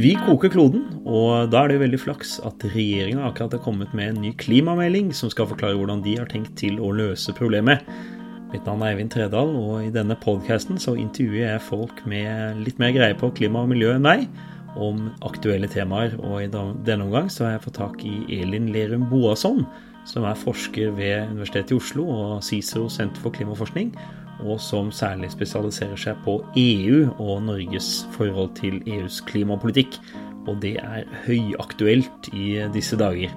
Vi koker kloden, og da er det jo veldig flaks at regjeringa akkurat har kommet med en ny klimamelding som skal forklare hvordan de har tenkt til å løse problemet. Mitt navn er Eivind Tredal, og i denne podkasten så intervjuer jeg folk med litt mer greie på klima og miljø enn meg, om aktuelle temaer. Og i denne omgang så har jeg fått tak i Elin Lerum Boasson, som er forsker ved Universitetet i Oslo og CICERO Senter for klimaforskning, og som særlig spesialiserer seg på EU og Norges forhold til EUs klimapolitikk. Og det er høyaktuelt i disse dager.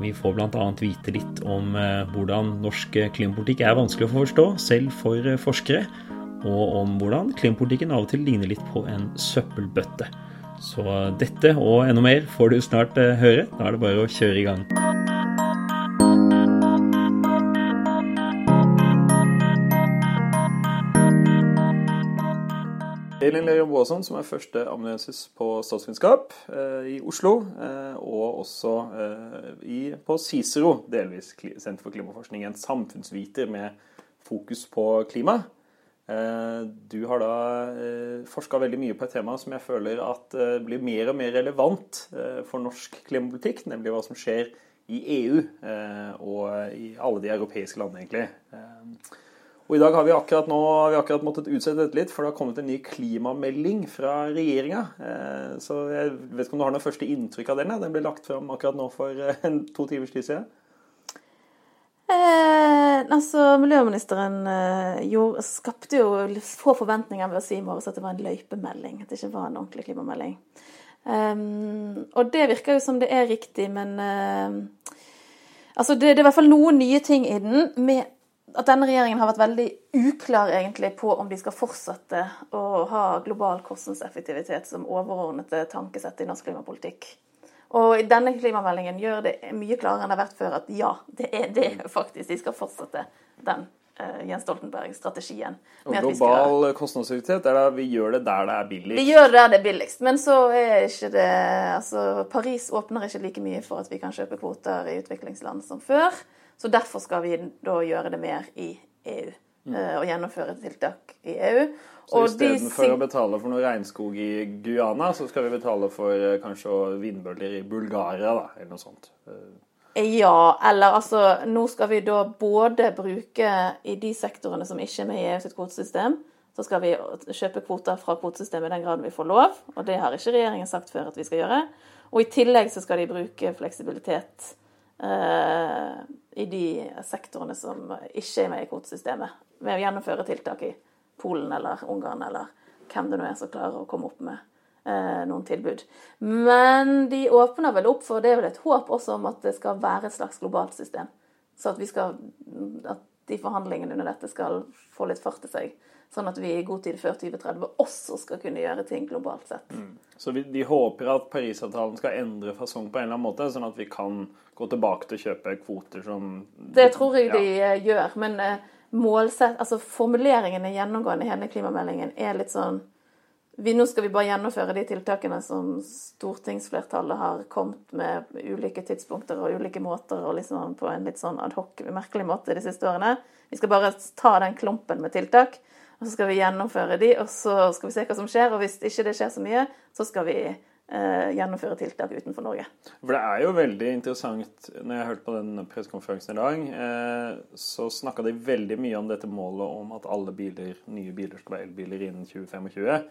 Vi får bl.a. vite litt om eh, hvordan norsk klimapolitikk er vanskelig å forstå, selv for eh, forskere, og om hvordan klimapolitikken av og til ligner litt på en søppelbøtte. Så dette og enda mer får du snart eh, høre. Da er det bare å kjøre i gang. Elin Lerum Boasson, som er førsteamanuensis på statsvitenskap eh, i Oslo, eh, og også eh, i, på Cicero, delvis Senter for klimaforskning, en samfunnsviter med fokus på klima. Du har da forska veldig mye på et tema som jeg føler at blir mer og mer relevant for norsk klimapolitikk, nemlig hva som skjer i EU og i alle de europeiske landene, egentlig. Og I dag har vi akkurat, nå, vi akkurat måttet utsette dette litt, for det har kommet en ny klimamelding fra regjeringa. Eh, så jeg vet ikke om du har noe første inntrykk av den? Den ble lagt fram akkurat nå for eh, en, to timers tid siden. Eh, altså, Miljøministeren eh, gjorde, skapte jo få forventninger ved å si i morges at det var en løypemelding. At det ikke var en ordentlig klimamelding. Um, og det virker jo som det er riktig, men uh, altså det, det, er i hvert fall noen nye ting i den. med at denne regjeringen har vært veldig uklar egentlig på om de skal fortsette å ha global kostnadseffektivitet som overordnete tankesett i norsk klimapolitikk. Og i denne klimameldingen gjør det mye klarere enn det har vært før at ja, det er det faktisk. De skal fortsette den uh, Jens Stoltenberg-strategien. Og global kostnadseffektivitet er da vi gjør det der det er billigst? Vi gjør det der det er billigst. Men så er ikke det Altså, Paris åpner ikke like mye for at vi kan kjøpe kvoter i utviklingsland som før. Så derfor skal vi da gjøre det mer i EU. Mm. Eh, og gjennomføre tiltak i EU. Så istedenfor å betale for noe regnskog i Guyana, så skal vi betale for eh, kanskje vindbøller i Bulgaria, da, eller noe sånt? Eh, ja, eller altså Nå skal vi da både bruke i de sektorene som ikke er med i EU sitt kvotesystem, så skal vi kjøpe kvoter fra kvotesystemet i den grad vi får lov, og det har ikke regjeringen sagt før at vi skal gjøre. Og i tillegg så skal de bruke fleksibilitet eh, i de sektorene som ikke er med i kvotesystemet, ved å gjennomføre tiltak i Polen eller Ungarn eller hvem det nå er som klarer å komme opp med eh, noen tilbud. Men de åpner vel opp for Det er vel et håp også om at det skal være et slags globalt system. Så at, skal, at de forhandlingene under dette skal få litt fart i seg. Sånn at vi i god tid før 2030 også skal kunne gjøre ting globalt sett. Mm. Så vi, de håper at Parisavtalen skal endre fasong på en eller annen måte, sånn at vi kan gå tilbake til å kjøpe kvoter som Det tror jeg ja. de uh, gjør. Men uh, målsett, altså formuleringene gjennomgående i hele klimameldingen er litt sånn vi, Nå skal vi bare gjennomføre de tiltakene som stortingsflertallet har kommet med ulike tidspunkter og ulike måter, og liksom på en litt sånn adhoc, merkelig måte de siste årene. Vi skal bare ta den klumpen med tiltak. Og så skal vi gjennomføre de, og så skal vi se hva som skjer. Og hvis ikke det skjer så mye, så skal vi eh, gjennomføre tiltak utenfor Norge. For Det er jo veldig interessant Når jeg hørte på den pressekonferansen i dag, eh, så snakka de veldig mye om dette målet om at alle biler, nye biler skal være elbiler innen 2025.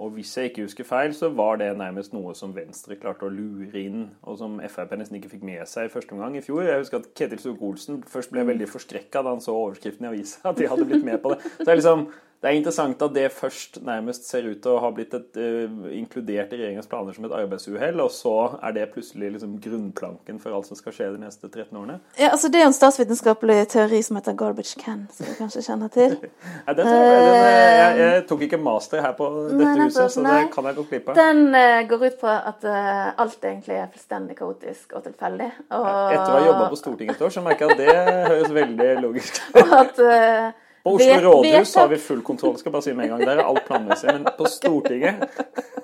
Og hvis jeg ikke husker feil, så var det nærmest noe som Venstre klarte å lure inn, og som Frp nesten ikke fikk med seg i første omgang i fjor. Jeg husker at Ketil Solvik-Olsen først ble veldig forskrekka da han så overskriften i avisa, at de hadde blitt med på det. Så det er liksom det er interessant at det først nærmest ser ut til å ha blitt et, uh, inkludert i regjeringens planer som et arbeidsuhell, og så er det plutselig liksom grunnplanken for alt som skal skje de neste 13 årene? Ja, altså Det er en statsvitenskapelig teori som heter garbage can, som du kanskje kjenner til. ja, den, jeg, den, eh, jeg, jeg, tok ikke master her på dette nei, huset, så det kan jeg gå glipp av. Den uh, går ut på at uh, alt egentlig er fullstendig kaotisk og tilfeldig. Og... Etter å ha jobba på Stortinget et år, så merker jeg at det høres veldig logisk ut. at... På Oslo vet, rådhus har vi full kontroll, skal bare si med en gang. Der er alt planmessig. Men på Stortinget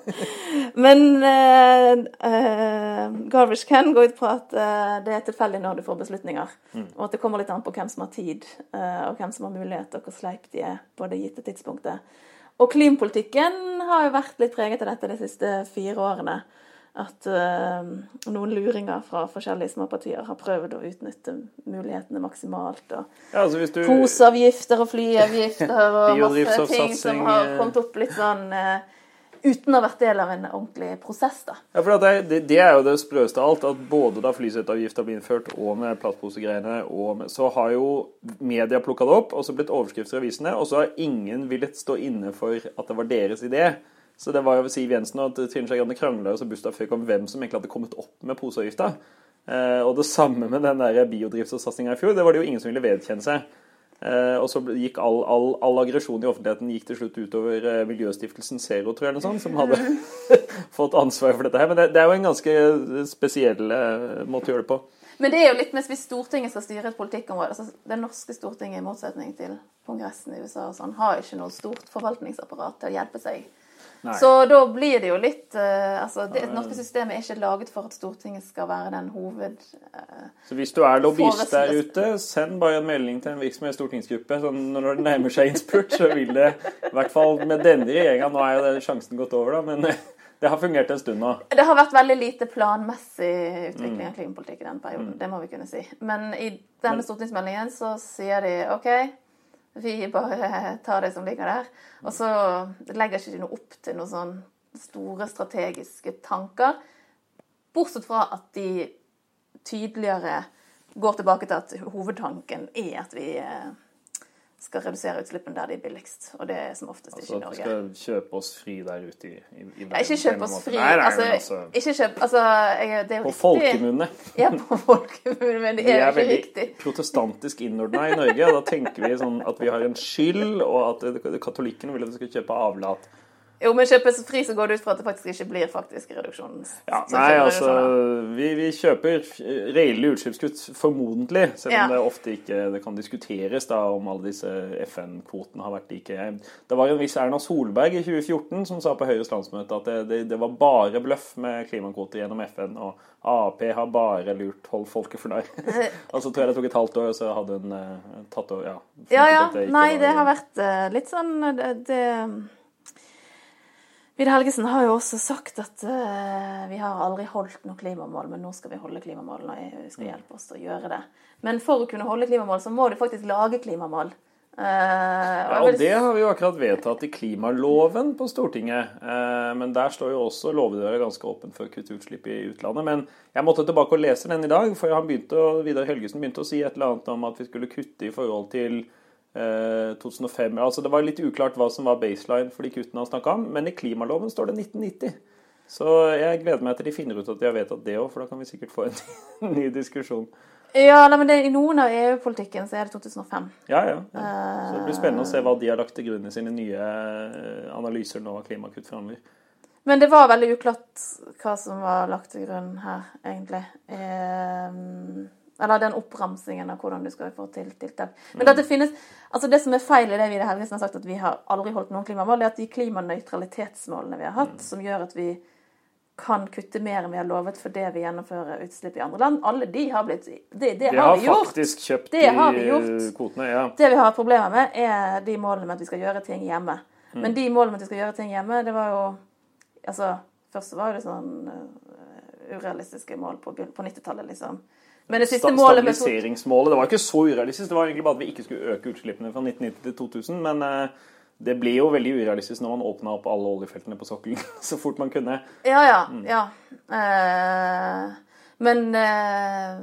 Men uh, uh, garbage can går ut på at uh, det er tilfeldig når du får beslutninger. Mm. Og at det kommer litt an på hvem som har tid, og hvem som har mulighet, og hvor sleip de er på det gitte tidspunktet. Og klimapolitikken har jo vært litt preget av dette de siste fire årene. At uh, noen luringer fra forskjellige småpartier har prøvd å utnytte mulighetene maksimalt. Og ja, altså du... Poseavgifter og flyavgifter og masse ting som har kommet opp litt sånn uh, uten å ha vært del av en ordentlig prosess. da. Ja, for det, det, det, er jo det sprøeste av alt, at både da flyseteavgifta ble innført og med plastposegreiene, så har jo media plukka det opp, og så blitt overskrifter i avisene, og så har ingen villet stå inne for at det var deres idé. Så det var jo Siv Jensen og Trine Skei Grande krangla så Bustad føyk om hvem som egentlig hadde kommet opp med poseavgifta. Eh, og det samme med den der biodrivstoffsatsinga i fjor. Det var det jo ingen som ville vedkjenne seg. Eh, og så gikk all, all, all aggresjon i offentligheten gikk til slutt utover eh, Miljøstiftelsen Zero, tror jeg, eller sånt, som hadde fått ansvar for dette her. Men det, det, er jo en ganske spesiell måte å gjøre det på. Men det er jo litt med hvis Stortinget skal styre et politikkområde altså Det norske Stortinget, i motsetning til Kongressen i USA, og sånn, har ikke noe stort forvaltningsapparat til å hjelpe seg Nei. Så da blir det jo litt uh, altså Det norske systemet er ikke laget for at Stortinget skal være den hoved... Uh, så hvis du er lobbyist der ute, send bare en melding til en virksomhet stortingsgruppe. Så når det nærmer seg innspurt, så vil det i hvert fall med denne regjeringa Nå er jo sjansen gått over, da, men det har fungert en stund nå. Det har vært veldig lite planmessig utvikling av klimapolitikk i den perioden. Mm. Det må vi kunne si. Men i denne stortingsmeldingen så sier de OK vi bare tar det som ligger der. Og så legger ikke de noe opp til noen sånn store strategiske tanker. Bortsett fra at de tydeligere går tilbake til at hovedtanken er at vi eh, skal redusere utslippene der de er billigst. Og det er som oftest altså, ikke i Norge. Altså at vi skal kjøpe oss fri der ute i, i, i verden? ikke kjøpe oss fri. Nei, nei, altså, altså, ikke kjøp, altså, jeg, det er jo På folkemunne. Ja, på folkemunne, men det er, jo ikke riktig. Vi er veldig protestantisk innordna i Norge, og da tenker vi sånn at vi har en skyld, og at katolikkene vil at vi skal kjøpe avlat. Jo, men kjøpes fri så går det ut fra at det faktisk ikke blir faktisk reduksjon. Ja, nei, altså, vi, vi, kjøper reelle utslippskutt, formodentlig. Selv om ja. det ofte ikke det kan diskuteres da, om alle disse FN-kvotene har vært like. Det var en viss Erna Solberg i 2014 som sa på Høyres landsmøte at det, det, det var bare bløff med klimakvoter gjennom FN, og Ap har bare lurt hold folket for narr. og så tror jeg det tok et halvt år, og så hadde hun uh, tatt over Ja, ja. ja. Nei, det har vært uh, litt sånn det, det Vidar Helgesen har jo også sagt at uh, vi har aldri holdt noe klimamål, men nå skal vi holde klimamålene, og EU skal mm. hjelpe oss til å gjøre det. Men for å kunne holde klimamål, så må du faktisk lage klimamål. Uh, ja, og Det har vi jo akkurat vedtatt i klimaloven på Stortinget. Uh, men der står jo også låvedøra ganske åpen for å kutte utslipp i utlandet. Men jeg måtte tilbake og lese den i dag, for han begynte, Vidar Helgesen begynte å si et eller annet om at vi skulle kutte i forhold til 2005 eh, altså Det var litt uklart hva som var baseline for de kuttene han snakka om, men i klimaloven står det 1990. Så jeg gleder meg til de finner ut at de har vedtatt det òg, for da kan vi sikkert få en ny diskusjon. Ja, nei, men det, I noen av EU-politikken så er det 2005. Ja, ja, ja. Så det blir spennende å se hva de har lagt til grunn i sine nye eh, analyser nå av klimakutt framover. Men det var veldig uklart hva som var lagt til grunn her, egentlig. Eh, eller den oppramsingen av hvordan du skal få til tiltak. Men mm. det, finnes, altså det som er feil i det Vidar Helgesen har sagt, at vi har aldri holdt noen klimamål, det er at de klimanøytralitetsmålene vi har hatt, mm. som gjør at vi kan kutte mer enn vi har lovet fordi vi gjennomfører utslipp i andre land. Alle de har blitt Det, det, det har, har, vi gjort. faktisk kjøpt det har vi gjort. kvotene, ja. Det vi har problemer med, er de målene med at vi skal gjøre ting hjemme. Mm. Men de målene med at vi skal gjøre ting hjemme, det var jo Altså, først var det sånn uh, urealistiske mål på, på 90-tallet, liksom. Men det siste målet Stabiliseringsmålet det var ikke så urealistisk. Det var egentlig bare at vi ikke skulle øke utslippene fra 1990 til 2000. Men eh, det ble jo veldig urealistisk når man åpna opp alle oljefeltene på sokkelen så fort man kunne. Ja, ja. Mm. ja. Eh, men eh,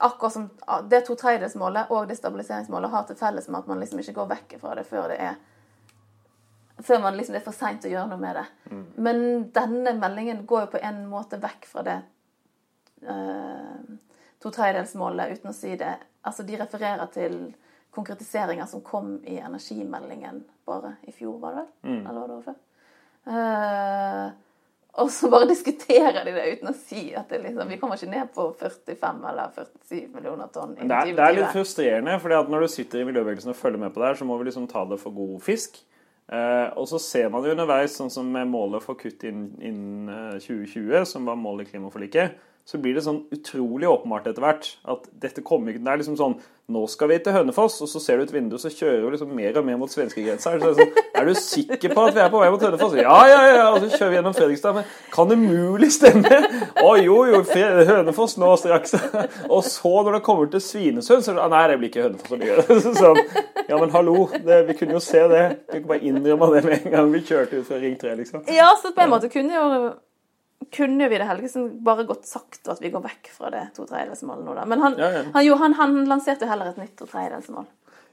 akkurat som det to tredjedelsmålet og det stabiliseringsmålet har til felles med at man liksom ikke går vekk fra det før det er før man liksom det er for seint å gjøre noe med det. Mm. Men denne meldingen går jo på en måte vekk fra det. Uh, to tredjedelsmålet uten å si det. Altså, de refererer til konkretiseringer som kom i energimeldingen bare i fjor, var det vel? Mm. Eller var det overfor? Uh, og så bare diskuterer de det uten å si at det liksom, vi kommer ikke ned på 45 eller 47 millioner tonn. Det er, det er, litt frustrerende, for når du sitter i miljøbevegelsen og følger med på det her, så må vi liksom ta det for god fisk. Uh, og så ser man jo underveis, sånn som med målet for kutt innen, inn 2020, som var målet i klimaforliket, så blir det sånn utrolig åpenbart etter hvert at dette kommer ikke Det er liksom sånn Nå skal vi til Hønefoss, og så ser du ut vinduet, så kjører du liksom mer og mer mot svenskegrensa. Er, sånn, er du sikker på at vi er på vei mot Hønefoss? Ja, ja, ja. Og så kjører vi gjennom Fredrikstad. Men kan det mulig stemme? Å jo, jo, Hønefoss nå straks. Og så, når det kommer til Svinesund, så er det Nei, det blir ikke Hønefoss. Sånn, ja, men hallo, det, vi kunne jo se det. Vi kunne bare innrømme det med en gang vi kjørte ut fra Ring 3, liksom. Ja, så på en måte kunne jo kunne Vidar Helgesen bare godt sagt at vi går vekk fra det to tredjedelsmålet nå, da. Men han, ja, ja. Han, jo, han, han, lanserte jo heller et nytt to tredjedelsmål.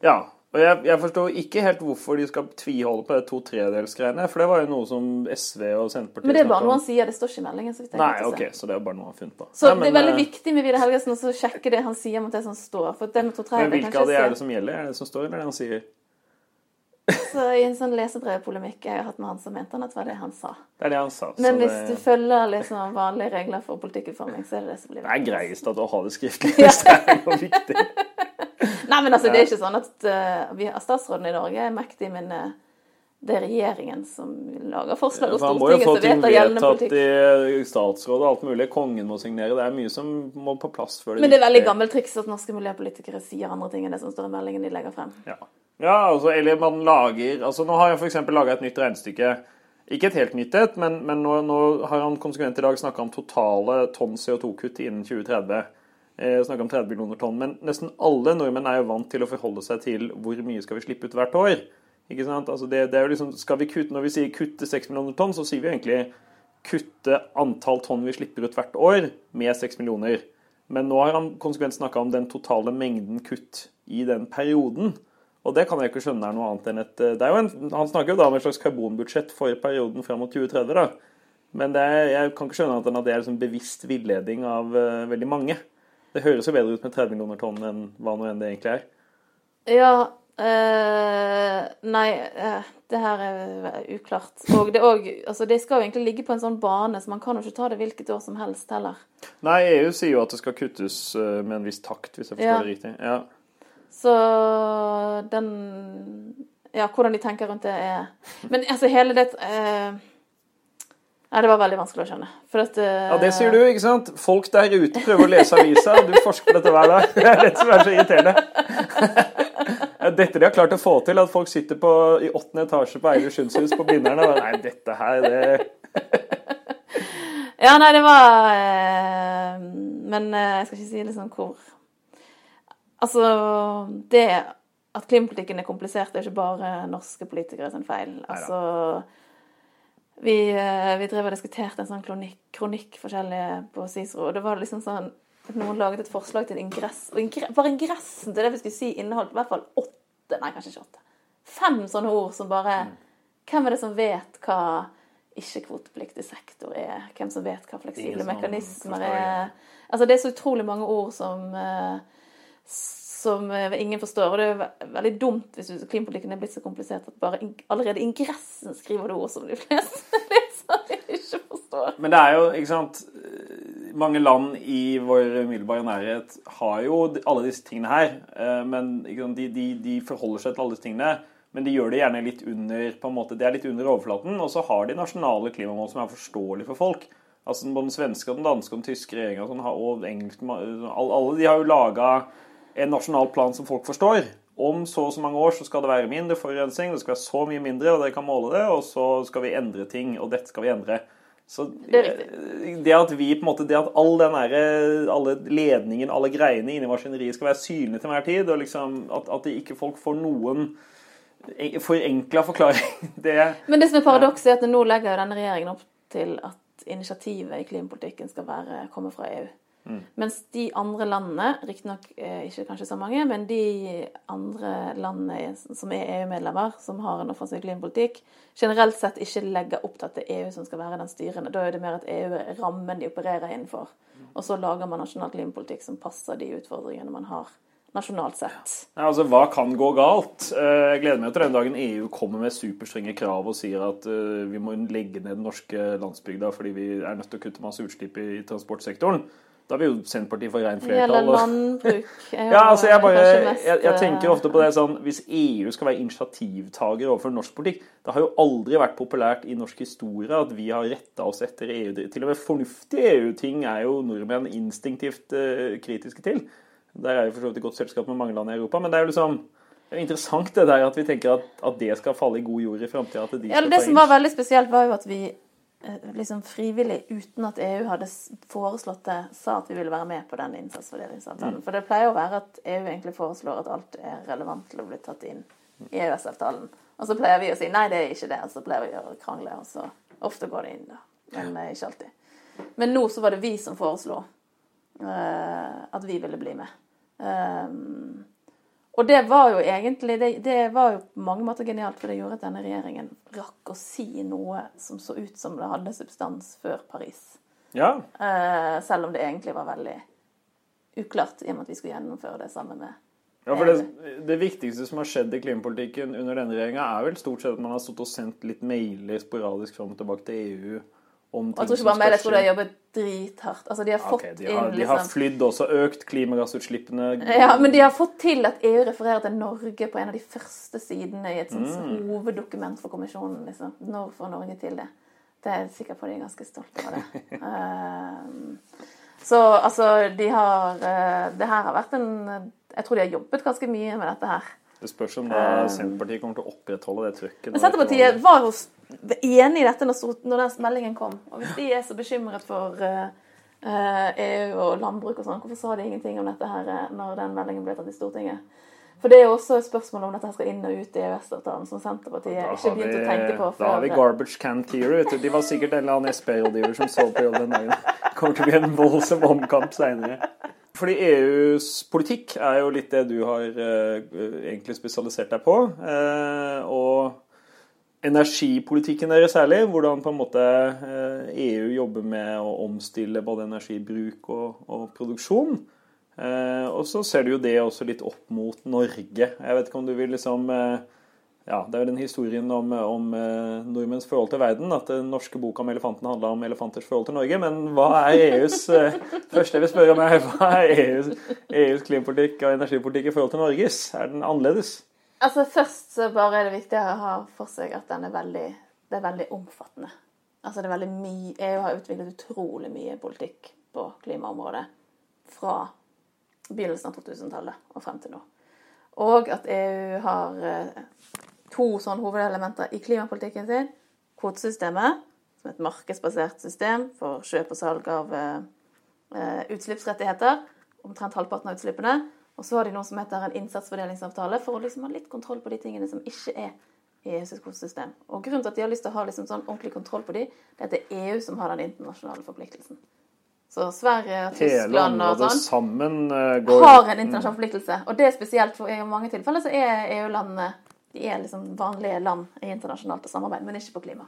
Ja. Og jeg, jeg, forstår ikke helt hvorfor de skal tviholde på det to tredjedelsgreiene. For det var jo noe som SV og Senterpartiet Men det er bare noe han sier, det står ikke i meldingen. Så Nei, ok, så det er bare noe han har funnet på. Så Nei, men, det er veldig eh, viktig med Vidar Helgesen å sjekke det han sier mot det som står. For det med to men hvilke av de er det som gjelder? Er det som står, eller er det han sier? Så I en sånn lesebrevpolemikk jeg har hatt med han, så mente han at det var det han sa. Det er det han sa. Men hvis det... du følger liksom vanlige regler for politikkutforming, så er det det som blir viktig. Det er greiest at å ha det skriftlig hvis det er noe viktig. Nei, men altså, det er ikke sånn at uh, vi, statsråden i Norge er mektig, men uh, det er regjeringen som lager forslag, og Stortinget som vedtar gjeldende politikk. Han må jo få ting vedtatt i statsrådet og alt mulig. Kongen må signere. Det er mye som må på plass før det Men det er veldig gammelt triks at norske miljøpolitikere sier andre ting enn det som står i meldingen de legger frem. Ja. Ja, altså, eller man lager altså Nå har jeg f.eks. laga et nytt regnestykke. Ikke et helt nytt et, men, men nå, nå, har han konsekvent i dag snakka om totale tonn CO2-kutt innen 2030. Eh, snakka om 30 millioner tonn. Men nesten alle nordmenn er jo vant til å forholde seg til hvor mye skal vi slippe ut hvert år. Ikke sant? Altså det, det er jo liksom, skal vi kutte, Når vi sier kutte 6 millioner tonn, så sier vi egentlig kutte antall tonn vi slipper ut hvert år med 6 millioner. Men nå har han konsekvent snakka om den totale mengden kutt i den perioden. Og det kan jeg ikke skjønne er noe annet enn et det en, Han snakker jo da om et slags karbonbudsjett for perioden fram mot 2030. da. Men er, jeg kan ikke skjønne at det er liksom bevisst villeding av uh, veldig mange. Det høres jo bedre ut med 30 millioner tonn enn hva nå enn det egentlig er. Ja øh, Nei, uh, det her er uklart. Og det, også, altså det skal jo egentlig ligge på en sånn bane, så man kan jo ikke ta det hvilket år som helst heller. Nei, EU sier jo at det skal kuttes med en viss takt, hvis jeg forstår ja. det riktig. Ja. Så den Ja, hvordan de tenker rundt det, er Men altså, hele det uh, Nei, det var veldig vanskelig å skjønne. At, uh, ja, det sier du, ikke sant? Folk der ute prøver å lese avisa, og du forsker på dette hver dag. Det er det som er så irriterende. Dette de har klart å få til, at folk sitter på, i åttende etasje på Eilersundshus på Blindern og Nei, dette her, det Ja, nei, det var eh, Men uh, jeg skal ikke si liksom hvor Altså, det at klimapolitikken er komplisert, det er ikke bare norske politikere sin feil. Altså, vi, eh, vi drev og diskuterte en sånn kronikk, kronikk forskjellige på CICERO, og det var liksom sånn at noen laget et forslag til en ingress, og ingress, bare ingressen til det vi skulle si, inneholdt i hvert fall åtte, nei, kanskje ikke åtte, fem sånne ord som bare mm. Hvem er det som vet hva ikke-kvotepliktig sektor er? Hvem som vet hva fleksible sånn mekanismer er? Altså, det er så utrolig mange ord som uh, som eh, ingen forstår. Og det er veldig dumt hvis klimapolitikken er blitt så komplisert at bare allerede ingressen skriver du ord som de fleste lesere ikke forstår. Men det er jo, ikke sant Mange land i vår umiddelbare nærhet har jo alle disse tingene her. Eh, men de, de, de, forholder seg til alle disse tingene. Men de gjør det gjerne litt under på en måte, det er litt under overflaten. Og så har de nasjonale klimamål som er forståelige for folk. Altså Både den svenske, den danske og den tyske regjeringa og og engelske Alle de har jo laga en nasjonal plan som folk forstår. Om så og så mange år så skal det være mindre forurensning, det skal være så mye mindre, og dere kan måle det, og så skal vi endre ting, og dette skal vi endre. Så det, det at vi på en måte, det at all den der, alle ledningen, alle greiene inni maskineriet skal være synlige til enhver tid, og liksom at, at ikke folk får noen forenkla forklaring det, Men det som er paradokset, er at nå legger jo denne regjeringen opp til at initiativet i klimapolitikken skal være, komme fra EU. Mens de andre landene, riktignok eh, ikke kanskje så mange, men de andre landene som er EU-medlemmer, som har en offensiv klimapolitikk, generelt sett ikke legger opp til at det er EU som skal være den styrende. Da er det mer at EU er rammen de opererer innenfor. Og så lager man nasjonal klimapolitikk som passer de utfordringene man har nasjonalt sett. Ja, altså, Hva kan gå galt? Eh, jeg gleder meg til den dagen EU kommer med superstrenge krav og sier at uh, vi må legge ned den norske landsbygda fordi vi er nødt til å kutte masse utslipp i transportsektoren. Da vil jo Senterpartiet få gjelder flertall. Eller landbruk. Ja, altså jeg, bare, jeg, jeg tenker eh, ofte på det sånn Hvis EU skal være initiativtaker overfor norsk politikk Det har jo aldri vært populært i norsk historie at vi har retta oss etter EU. Til og med fornuftige EU-ting er jo nordmenn instinktivt uh, kritiske til. Der er jo for så vidt et godt selskap med mange land i Europa. Men det er jo liksom det er interessant det der at vi tenker at, at det skal falle i god jord i framtida. De Ja, det som var veldig spesielt, var jo at vi liksom frivillig, uten at EU hadde foreslått det, sa at vi ville være med på den innsatsfordelingsavtalen. For det pleier å være at EU egentlig foreslår at alt er relevant til å bli tatt inn i EØS-avtalen. Og så pleier vi å si nei, det er ikke det, og så pleier vi å krangle, og så ofte går det inn, da. Men ja. ikke alltid. Men nå så var det vi som foreslo uh, at vi ville bli med. Um, og det var jo egentlig det, det var jo på mange måter genialt, for det gjorde at denne regjeringen rakk å si noe som så ut som det hadde substans før Paris. Ja, Eh, selv om det egentlig var veldig uklart, i og med at vi skulle gjennomføre det sammen med Ja, for det, det viktigste som har skjedd i klimapolitikken under denne regjeringa, er vel stort sett at man har stått og sendt litt mailer sporadisk fram og tilbake til EU om ting som bare meg, jeg tror de har jobbet drithardt. Altså, de har fått okay, de har, inn de har liksom flydd også, økt klimagassutslippene. Ja, men de har fått til at EU refererer til Norge på en av de første sidene i et sånt Mm. hoveddokument for kommisjonen. liksom. Når får Norge til det? Det er jeg sikker på de er ganske stolte av det. Ehm, så altså, de har eh, Det her har vært en Jeg tror de har jobbet ganske mye med dette her. Det spørs om da Senterpartiet kommer til å opprettholde det trøkket. Men Senterpartiet var jo s- enig i dette når, når den meldingen kom. Og hvis de er så bekymret for eh, eh, EU og landbruk og sånn, hvorfor sa de ingenting om dette her eh, når den meldingen ble tatt i Stortinget? For det er jo også et spørsmål om dette skal inn og ut i EØS-avtalen, som Senterpartiet ikke begynte å tenke på da har vi garbage can theory. Vet du. De var sikkert en eller annen SP-rådgiver som så på jobb den dagen. Det kommer til å bli en voldsom omkamp seinere. Fordi EUs politikk er jo litt det du har eh, egentlig spesialisert deg på. Eh, og energipolitikken deres særlig. Hvordan på en måte eh, EU jobber med å omstille både energibruk og, og produksjon. Eh, og så ser du jo det også litt opp mot Norge. Jeg vet ikke om du vil liksom eh, ja, Det er jo den historien om, om nordmenns forhold til verden. At den norske boka om elefanten handla om elefanters forhold til Norge. Men hva er EUs Første jeg vil spørre om, er hva er EUs, EUs klimapolitikk og energipolitikk i forhold til Norges? Er den annerledes? Altså Først så bare er det viktig å ha for seg at den er veldig, det er veldig omfattende. Altså det er veldig mye, EU har utviklet utrolig mye politikk på klimaområdet fra begynnelsen av 2000-tallet og frem til nå. Og at EU har eh, to sånne hovedelementer i klimapolitikken sin. Kvotesystemet, som er et markedsbasert system for kjøp og salg av eh, eh, utslippsrettigheter. Omtrent halvparten av utslippene. Og så har de noe som heter en innsatsfordelingsavtale, for å liksom ha litt kontroll på de tingene som ikke er i EUs kvotesystem. Og grunnen til at de har lyst til å ha liksom sånn ordentlig kontroll på de, det er at det er EU som har den internasjonale forpliktelsen. Så Sverige, Tyskland og sånn sammen eh, går har en internasjonal forpliktelse. Og det er spesielt for i mange tilfeller så er EU-landene de er liksom vanlige land i internasjonalt samarbeid, men ikke på klima.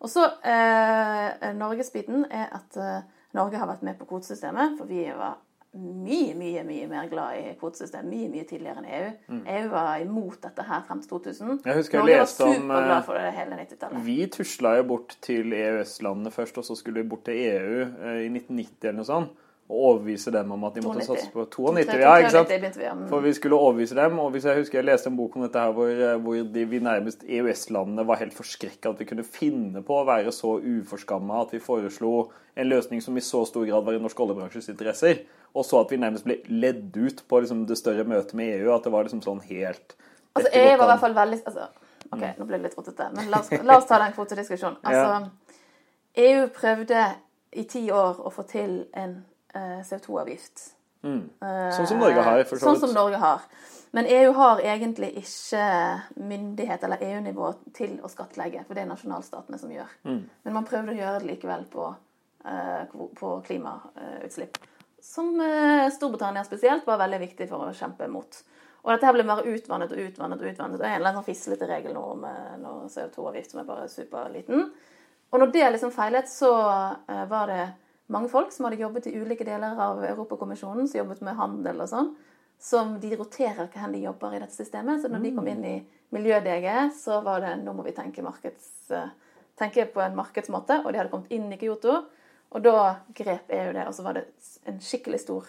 Og så eh, Norgesbiten er at eh, Norge har vært med på kvotesystemet, for vi var mye, mye mye mer glad i kvotesystem mye mye tidligere enn EU. EU var imot dette her frem til 2000. Jeg husker jeg Norge var leste om, superglad eh, for det hele 90-tallet. Vi tusla jo bort til EØS-landene først, og så skulle vi bort til EU eh, i 1990 eller noe sånt. Og overbevise dem om at de måtte satse på 92. Ja, ikke sant? For vi skulle overbevise dem, og hvis jeg husker jeg leste en bok om dette her hvor, eh, hvor de, vi nærmest EØS-landene var helt forskrekka at vi kunne finne på å være så uforskamma at vi foreslo en løsning som i så stor grad var i norsk oljebransjes interesser, og så at vi nærmest ble ledd ut på liksom, det større møtet med EU, at det var liksom sånn helt Altså, EU var i hvert fall veldig altså, OK, nå ble det litt rotete, men la oss, la oss ta den kvotediskusjonen. Altså, EU prøvde i ti år å få til en uh, CO2-avgift. Sånn som Norge har, for så Sånn som Norge har. Men EU har egentlig ikke myndighet eller EU-nivå til å skattlegge, for det er nasjonalstatene som gjør. Mm. Men man prøvde å gjøre det likevel på, uh, på klimautslipp. Som eh, Storbritannia spesielt var veldig viktig for å kjempe mot. Og dette her ble bare utvannet og utvannet og utvannet. Og en eller annen sånn fislete regel nå om eh, CO2-avgift som er bare superliten. Og når det liksom feilet, så eh, var det mange folk som hadde jobbet i ulike deler av Europakommisjonen, som jobbet med handel og sånn, som de roterer hvor de jobber i dette systemet. Så når de kom inn i miljø-DG, så var det nå må vi tenke, markeds, tenke på en markedsmåte. Og de hadde kommet inn i Kyoto. Og da grep EU det, og så var det en skikkelig stor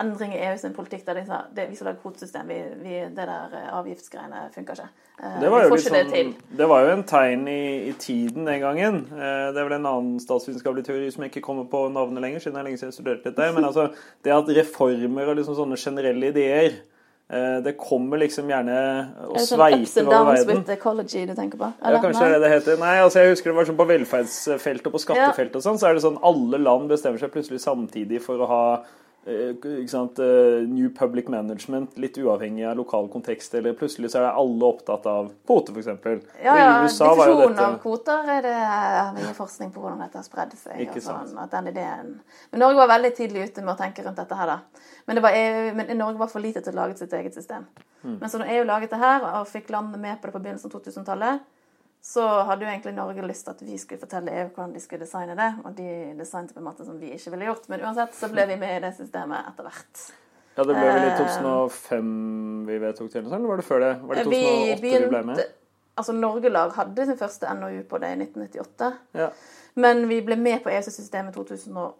endring i EU sin politikk der de sa det, vi skal lage kvotesystem, vi, vi, det der eh, avgiftsgreiene funker ikke. Eh, Det var, jo ikke det sånn, det var jo en tegn i, i tiden den gangen. Eh, Det er vel en annen statsvitenskapelig teori som jeg ikke kommer på navnet lenger, siden det er lenge siden jeg studerte dette. Men altså, det at reformer og liksom sånne generelle ideer Det kommer liksom gjerne og sveiper det verden. ups and over downs with ecology du tenker på? Ja, kanskje det det det heter. Nei, altså jeg husker det var sånn på velferdsfeltet og på skattefeltet og sånn, så er det sånn alle land bestemmer seg plutselig samtidig for å ha eh, eh, New Public Management, litt uavhengig av lokal kontekst, eller plutselig så er alle opptatt av kvoter, f.eks. Ja, ja. Diffusjon dette av kvoter er det mye forskning på hvordan dette har spredd seg. Ikke sant. sånn, at den ideen... Men Norge var veldig tidlig ute med å tenke rundt dette her, da. Men, det var EU, men Norge var for lite til å lage sitt eget system. Mm. Men så når EU laget det her, og fikk landene med på det på begynnelsen av 2000-tallet, så hadde jo egentlig Norge lyst til at vi skulle fortelle EU hvordan de skulle designe det, og de designet på en måte som vi ikke ville gjort. Men uansett så ble vi med i det systemet etter hvert. Ja, det ble vel i Eh. 2005 vi vedtok det, eller sånt, eller var det før det? Var det 2008 Vi vi, ble med? Altså Norgelag hadde sin første NOU på det i 1998. Ja. Men vi ble med på EU-systemet i 2008.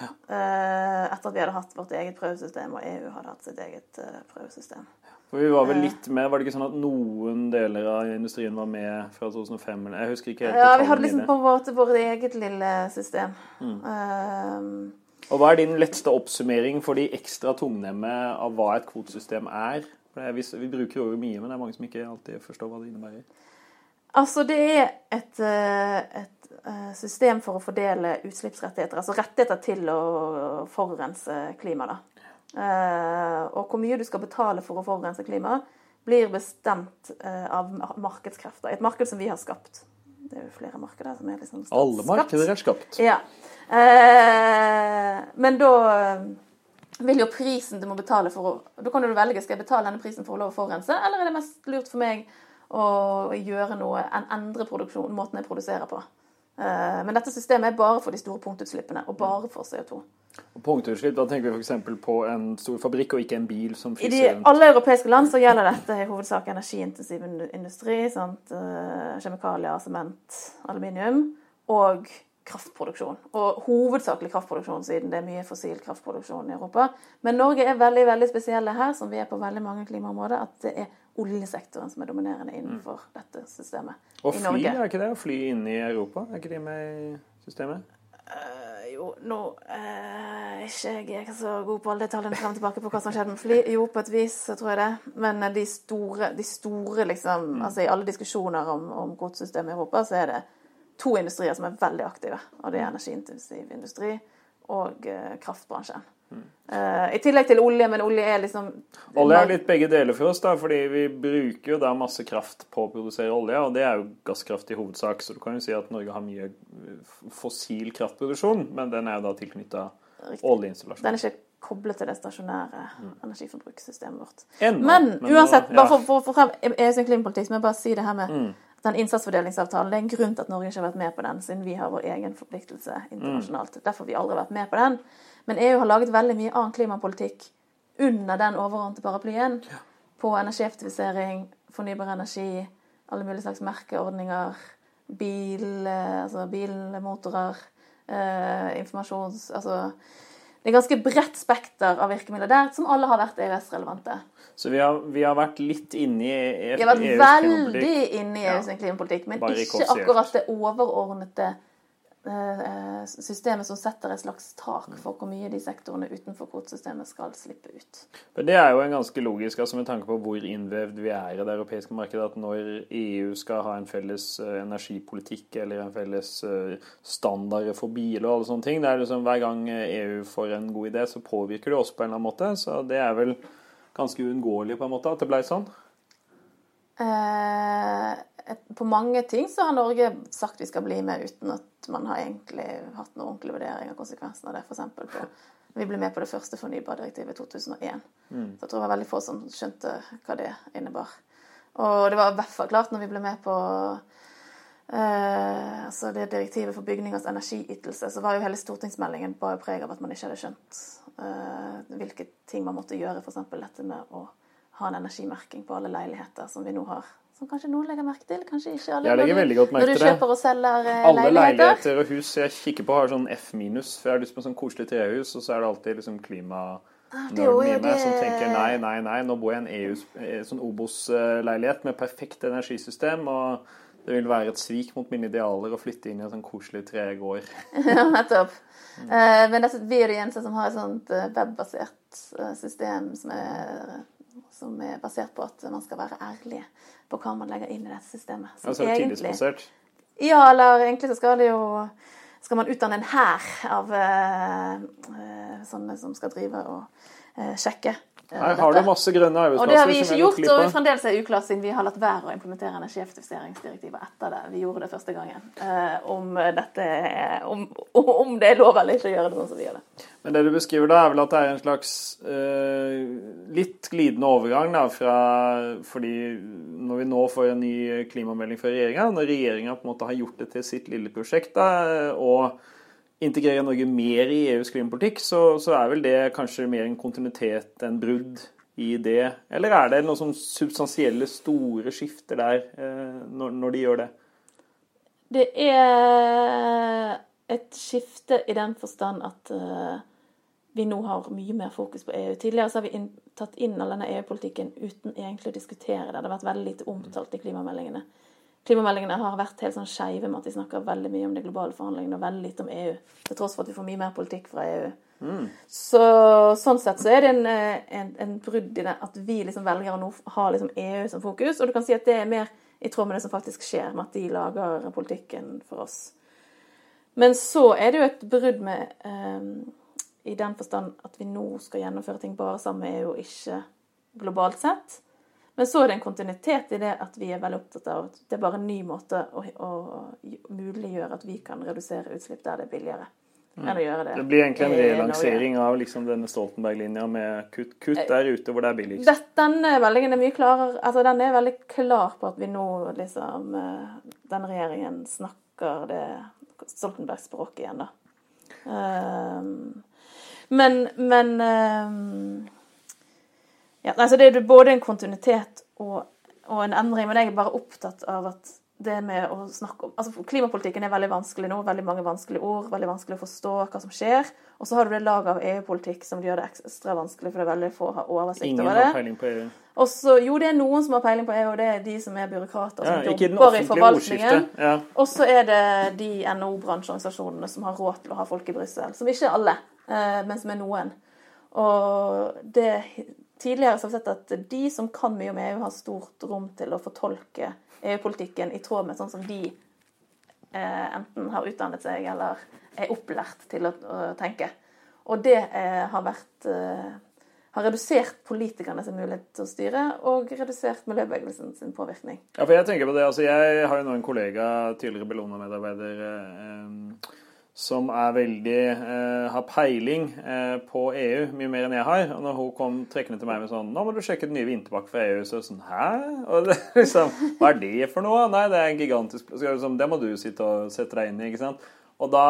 ja. etter at vi hadde hatt vårt eget prøvesystem, og EU hadde hatt sitt eget prøvesystem. prøvesystem. For vi var vel litt med, Var det ikke sånn at noen deler av industrien var med fra 2005? eller- Jeg husker ikke helt Ja, vi hadde liksom på en måte vårt eget lille system. Mm. Um, Og Hva er din letteste oppsummering for de ekstra tungnemme av hva et kvotesystem er? For Vi, vi bruker jo mye, men det er mange som ikke alltid forstår hva det innebærer. altså, det er et, eh, et eh, system for å fordele utslippsrettigheter. Altså rettigheter til å forurense klimaet, da. Eh, og hvor mye du skal betale for å forurense klimaet, blir bestemt eh, av markedskrefter. Et marked som vi har skapt. Det er jo flere markeder som er liksom Alle markeder er skapt. Ja. Eh, men da vil jo prisen du må betale for å Da kan du velge skal jeg betale denne prisen for å lov å forurense, eller er det mest lurt for meg å gjøre noe, en endre produksjon, måten jeg produserer på. Men dette systemet er bare for de store punktutslippene, og bare for CO2. Og punktutslipp, da tenker vi f.eks. på en stor fabrikk og ikke en bil som I de, alle europeiske land så gjelder dette i hovedsak energiintensiv industri. Sant? eh, Kjemikalier, sement, aluminium og kraftproduksjon. Og hovedsakelig kraftproduksjon, siden det er mye fossil kraftproduksjon i Europa. Men Norge er veldig veldig spesielle her, som vi er på veldig mange klimaområder, at det er oljesektoren som er dominerende innenfor dette systemet Og i fly, Norge. er ikke det? Å fly inne i Europa, er ikke de med i systemet? Eh, jo, nå eh, er ikke jeg så god på alle detaljene frem og tilbake på hva som skjedde med fly. Jo, på et vis så tror jeg det. Men eh, de store, de store liksom Altså i alle diskusjoner om, om kvotesystemet i Europa, så er det to industrier som er veldig aktive. Og det er energiintensiv industri og eh, kraftbransjen. Eh, I tillegg til olje, men olje er liksom Olje er litt begge deler for oss, da, fordi vi bruker jo da masse kraft på å produsere olje, og det er jo gasskraft i hovedsak, så du kan jo si at Norge har mye eh, fossil kraftproduksjon, men den er jo da tilknytta oljeinstallasjon. Den er ikke koblet til det stasjonære energiforbrukssystemet vårt. Ennå, Men men uansett, nå- bare ja. for, for å få frem EUs klimapolitikk, så må jeg bare si det her med Mm. den innsatsfordelingsavtalen. Det er en grunn til at Norge ikke har vært med på den, siden vi har vår egen forpliktelse internasjonalt. Mm. Derfor har vi aldri vært med på den. Men EU har laget veldig mye annen klimapolitikk under den overordnede paraplyen. På energieffektivisering, fornybar energi, alle mulige slags merkeordninger, bil, eh, altså bilmotorer, eh, informasjons... Altså det er ganske bredt spekter av virkemidler der, som alle har vært EØS-relevante. Så vi har, vi har vært litt inne i EUs klimapolitikk? Vi har vært veldig inne i Ja. EUs klimapolitikk, men ikke akkurat det overordnede systemet som setter et slags tak for hvor mye de sektorene utenfor kvotesystemet skal slippe ut. Men det er jo en ganske logisk, altså med tanke på hvor innvevd vi er i det europeiske markedet, at når EU skal ha en felles eh, energipolitikk eller en felles eh, standard for biler og alle sånne ting, det er liksom hver gang EU får en god idé, så påvirker det oss på en eller annen måte. Så det er vel ganske uunngåelig på en måte at det ble sånn. Eh, på mange ting så har Norge sagt vi skal bli med uten at man har egentlig hatt noen ordentlig vurdering av konsekvensene av det. For på vi ble med på det første fornybardirektivet i 2001. Så jeg tror det var veldig få som skjønte hva det innebar. Og det var i hvert fall klart når vi ble med på eh, altså det direktivet for bygningers energiytelse, så var jo hele stortingsmeldingen bare preg av at man ikke hadde skjønt eh, hvilke ting man måtte gjøre. F.eks. dette med å ha en energimerking på alle leiligheter, som vi nå har som kanskje noen legger merke til, kanskje ikke alle. Jeg legger veldig godt merke til det. Når du kjøper og selger leiligheter. Alle leiligheter. og hus jeg kikker på, har sånn F minus. For jeg har lyst på sånn koselig trehus, og så er det alltid liksom klima... Ah, det er Nerden som tenker nei, nei, nei, nå bor jeg i en EU, eh, sånn Obos-leilighet med perfekt energisystem, og det vil være et svik mot mine idealer å flytte inn i en sånn koselig tregård. Ja, nettopp. Mm. Eh, men det er eneste som har et sånt eh, webbasert eh, system som er, som er basert på at man skal være ærlig på hva man legger inn i dette systemet. Som Altså tillitsbasert. Ja, eller egentlig så skal det jo skal man utdanne en hær av eh, eh, sånne som skal drive og eh, sjekke. Eh, Her har du masse grønne arbeidsplasser. Og det har vi ikke gjort, og vi fremdeles er uklart siden vi har latt være å implementere energieffektiviseringsdirektivet etter det. Vi gjorde det første gangen. Eh, om, dette er, om, om det er lov eller ikke å gjøre det sånn som vi gjør det. Men det du beskriver da, er vel at det er en slags eh, litt glidende overgang da, fra Fordi når vi nå får en ny klimamelding fra regjeringa, når regjeringa på en måte har gjort det til sitt lille prosjekt da, og integrerer Norge mer i EUs klimapolitikk, så, så er vel det kanskje mer en kontinuitet enn brudd i det? Eller er det noen sånn substansielle, store skifter der eh, når, når de gjør det? Det er et skifte i den forstand at eh, vi nå har mye mer fokus på EU. Tidligere har vi inn, tatt inn all denne EU-politikken uten egentlig å diskutere det. Det har vært veldig lite omtalt i klimameldingene. Klimameldingene har vært helt sånn skeive med at de snakker veldig mye om de globale forhandlingene og veldig lite om EU. Til tross for at vi får mye mer politikk fra EU. Så, sånn sett så er det en, eh, en, en brudd i det at vi liksom velger å nå ha liksom EU som fokus. Og du kan si at det er mer i tråd med det som faktisk skjer, med at de lager politikken for oss. Men så er det jo et brudd med um, i den forstand at vi nå skal gjennomføre ting bare sammen med EU og ikke globalt sett. Men så er det en kontinuitet i det at vi er veldig opptatt av at det er bare en ny måte å, å muliggjøre at vi kan redusere utslipp der det er billigere. Enn å gjøre det. Det blir egentlig en relansering av liksom denne Stoltenberg-linja med kutt, kutt der ute hvor det er billigst. Denne meldingen er mye klarere Altså, den er veldig klar på at vi nå liksom Den Denne regjeringen snakker det Stoltenberg-språket igjen, da. Um, men men ehm, Ja, altså det er både en kontinuitet og, og en endring, men jeg er bare opptatt av at det med å snakke om altså Klimapolitikken er veldig vanskelig nå. Veldig mange vanskelige ord. Veldig vanskelig å forstå hva som skjer. Og så har du det laget av EU-politikk som gjør det ekstra vanskelig, for det er veldig få har oversikt Ingen over har peiling på EU. Også, jo, det er noen som har peiling på EU, og det er de som er byråkrater Ja, som jobber i forvaltningen. Ja. Og så er det de NHO-bransjeorganisasjonene som har råd til å ha folk i Brussel. Som ikke er alle, eh, men som er noen. Og det, tidligere har vi sett at de som kan mye om EU, har stort rom til å fortolke EU-politikken i tråd med sånn som de eh, enten har utdannet seg eller er opplært til å, å tenke. Og det eh, har vært eh, har redusert politikernes mulighet til å styre, og redusert miljøbevegelsen sin påvirkning. Ja, for jeg tenker på det, altså Jeg har jo nå en kollega, tidligere Bellona-medarbeider, eh, som er veldig eh, har peiling eh, på EU, mye mer enn jeg har. Og når hun kom trekkende til meg med sånn 'Nå må du sjekke den nye vinterpakken fra EU', så er det sånn 'Hæ?' Og det, liksom, Hva er det for noe? Nei, det er en gigantisk er det må du sitte og sette deg inn i, ikke sant? Og da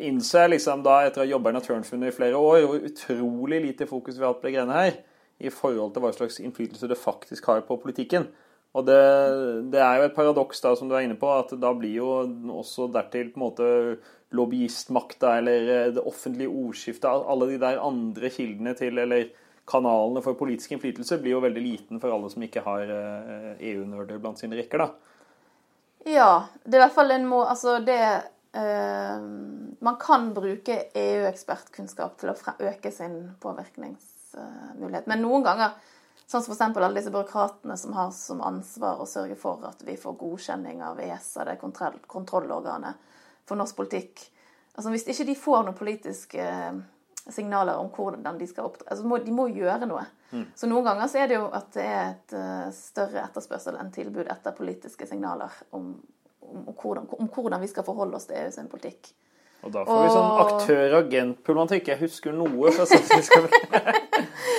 innser jeg liksom, da etter å ha jobba i Naturvernforbundet i flere år, hvor utrolig lite fokus vi har hatt på de greiene her i forhold til hva slags innflytelse det faktisk har på politikken. Og det, det er jo et paradoks da, som du er inne på, at da blir jo også dertil på en måte lobbyistmakta eller eh, det offentlige ordskiftet, alle de der andre kildene til, eller kanalene for politisk innflytelse, blir jo veldig liten for alle som ikke har eh, EU-nerder blant sine rekker, da. Ja, det er i hvert fall en må Altså, det eh, Man kan bruke EU-ekspertkunnskap til å øke sin påvirkningsmulighet. Men noen ganger, sånn som f.eks. alle disse byråkratene som har som ansvar å sørge for at vi får godkjenning av ESA, det kontroll, kontrollorganet for norsk politikk Altså Hvis ikke de får noen politiske eh, signaler om hvordan de skal opptre altså De må gjøre noe. Så noen ganger så er det jo at det er et eh, større etterspørsel enn tilbud etter politiske signaler om, om, om, hvordan, om hvordan vi skal forholde oss til EU sin politikk. Og da får vi sånn aktør-agent-problematikk. Jeg husker noe fra statsministeren.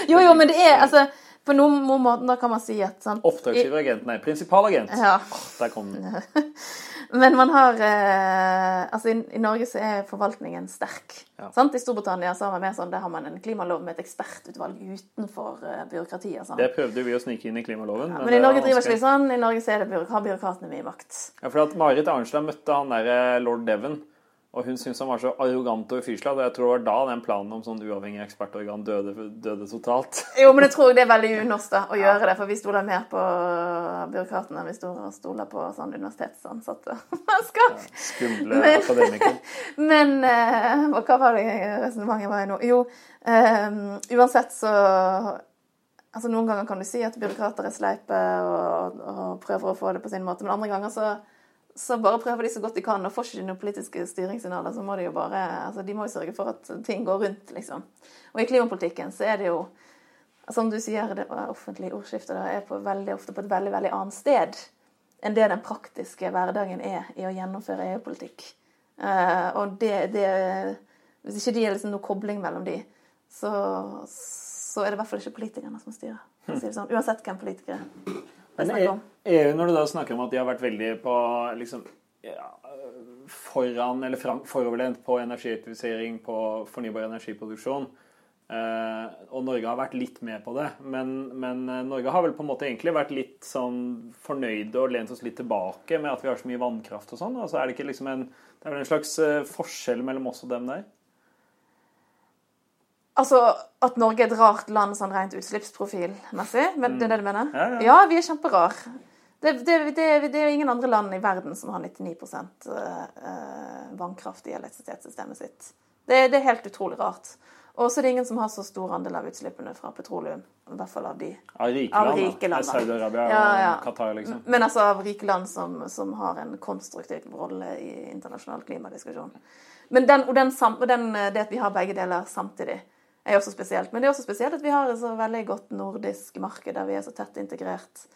Jo, jo, men det er altså på noen måten da kan man si at sant, Oppdragsgiveragent, nei, prinsipalagent. Ja. Der kom den. Men man har eh, Altså, i, i Norge så er forvaltningen sterk. Ja. Sant? I Storbritannia så har man mer sånn, der har man en klimalov med et ekspertutvalg utenfor eh, byråkratiet. Sånn. Det prøvde vi å snike inn i klimaloven. Men i Norge driver ikke vi sånn. I Norge så det har byråkratene mye makt. Ja, for at Marit Arnstad møtte han der eh, lord Devon, og hun syntes han var så arrogant og ufyselig. Og jeg tror det var da den planen om sånn uavhengig ekspertorgan døde, døde totalt. Jo, men jeg tror det er veldig unorsk da, å gjøre det, for vi stoler mer på byråkratene enn vi stoler på sånn universitetsansatte mennesker. Skumle Men- akademikere. Men eh, og Hva var det resonnementet var i nå? Jo, um, uansett så Altså Noen ganger kan du si at byråkrater er sleipe og, og prøver å få det på sin måte, men andre ganger så, så bare prøver de så godt de kan. Og får ikke noen politiske styringssignaler, så må de jo bare altså De må jo sørge for at ting går rundt, liksom. Og i klimapolitikken så er det jo Som du sier, det offentlige ordskiftet er på veldig ofte på et veldig, veldig annet sted enn det den praktiske hverdagen er i å gjennomføre EU-politikk. Eh, og det, det Hvis ikke de er liksom noen kobling mellom de, så, så er det i hvert fall ikke politikerne som styrer. Si det sånn. Uansett hvem politikere det Men snakker om. EU, når du da snakker om at de har vært veldig på liksom ja, foran eller fram, foroverlent på energieffektivisering, på fornybar energiproduksjon, Uh, og Norge har vært litt med på det, men, men eh, Norge har vel på en måte egentlig vært litt sånn fornøyde og lent oss litt tilbake med at vi har så mye vannkraft og sånn. Altså er det ikke liksom en det er vel en slags eh, forskjell mellom oss og dem der? Altså at Norge er et rart land sånn rent utslippsprofilmessig? Men det er det du mener? Ja, ja. vi er kjemperar. Det, det, det, det er jo ingen andre land i verden som har 99% eh, vannkraft i elektrisitetssystemet sitt. Det, det er helt utrolig rart. Og så er det ingen som har så stor andel av utslippene fra petroleum. I hvert fall av de Av rike Av rike land. Saudi-Arabia Ja, ja. og Qatar, liksom. Men altså av rike land som, som har en konstruktiv rolle i internasjonal klimadiskusjon. Men den, og den, og den, det at vi har begge deler samtidig, er også spesielt. Men det er også spesielt at vi har et så veldig godt nordisk marked der vi er så tett integrert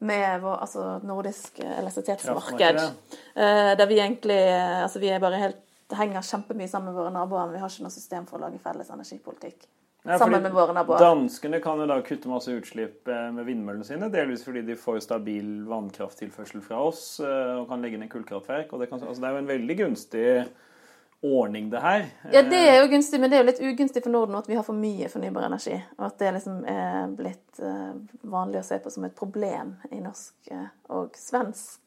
med vår, altså nordisk elektrisitetsmarked. Kraftmarked, Eh, der vi egentlig eh, altså vi helt, henger kjempemye sammen med våre naboer, men vi har ikke noe system for å lage felles energipolitikk. Ja, sammen med våre naboer. Danskene kan jo da kutte masse utslipp eh, med vindmøllene sine, delvis fordi de får stabil vannkrafttilførsel fra oss eh, og kan legge ned kullkraftverk. Det, kan, altså det er jo en veldig gunstig ordning, det her. Ja, det er jo gunstig, men det er jo litt ugunstig for Norden at vi har for mye fornybar energi. Og at det liksom er blitt eh, vanlig å se på som et problem i norsk eh, og svensk.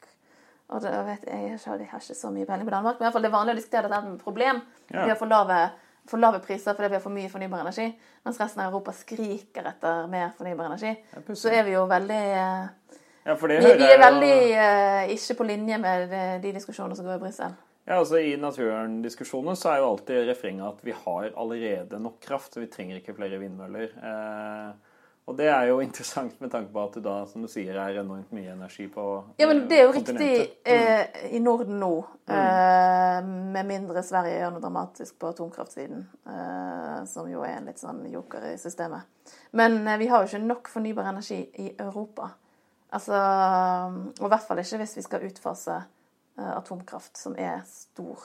Og det, jeg, vet, jeg, har, ikke så mye peiling på Danmark, men i hvert fall det er vanlig å diskutere dette et problem. Ja. Vi har for lave, for lave priser fordi vi har for mye fornybar energi, mens resten av Europa skriker etter mer fornybar energi. er. Så er vi jo veldig eh, Ja, Vi, vi er veldig eh, ikke på linje med de, de diskusjonene som går i Brussel. Ja, altså I naturverndiskusjoner så er jo alltid refrenget at vi har allerede nok kraft, så vi trenger ikke flere vindmøller. Eh, og det er jo interessant med tanke på at det da, som du sier, er enormt mye energi på Ja, men det er jo eh, riktig eh, i Norden nå. Eh, med mindre Sverige gjør noe dramatisk på atomkraftsiden. Eh, som jo er en litt sånn joker i systemet. Men eh, vi har jo ikke nok fornybar energi i Europa. Altså, og i hvert fall ikke hvis vi skal utfase eh, atomkraft, som er stor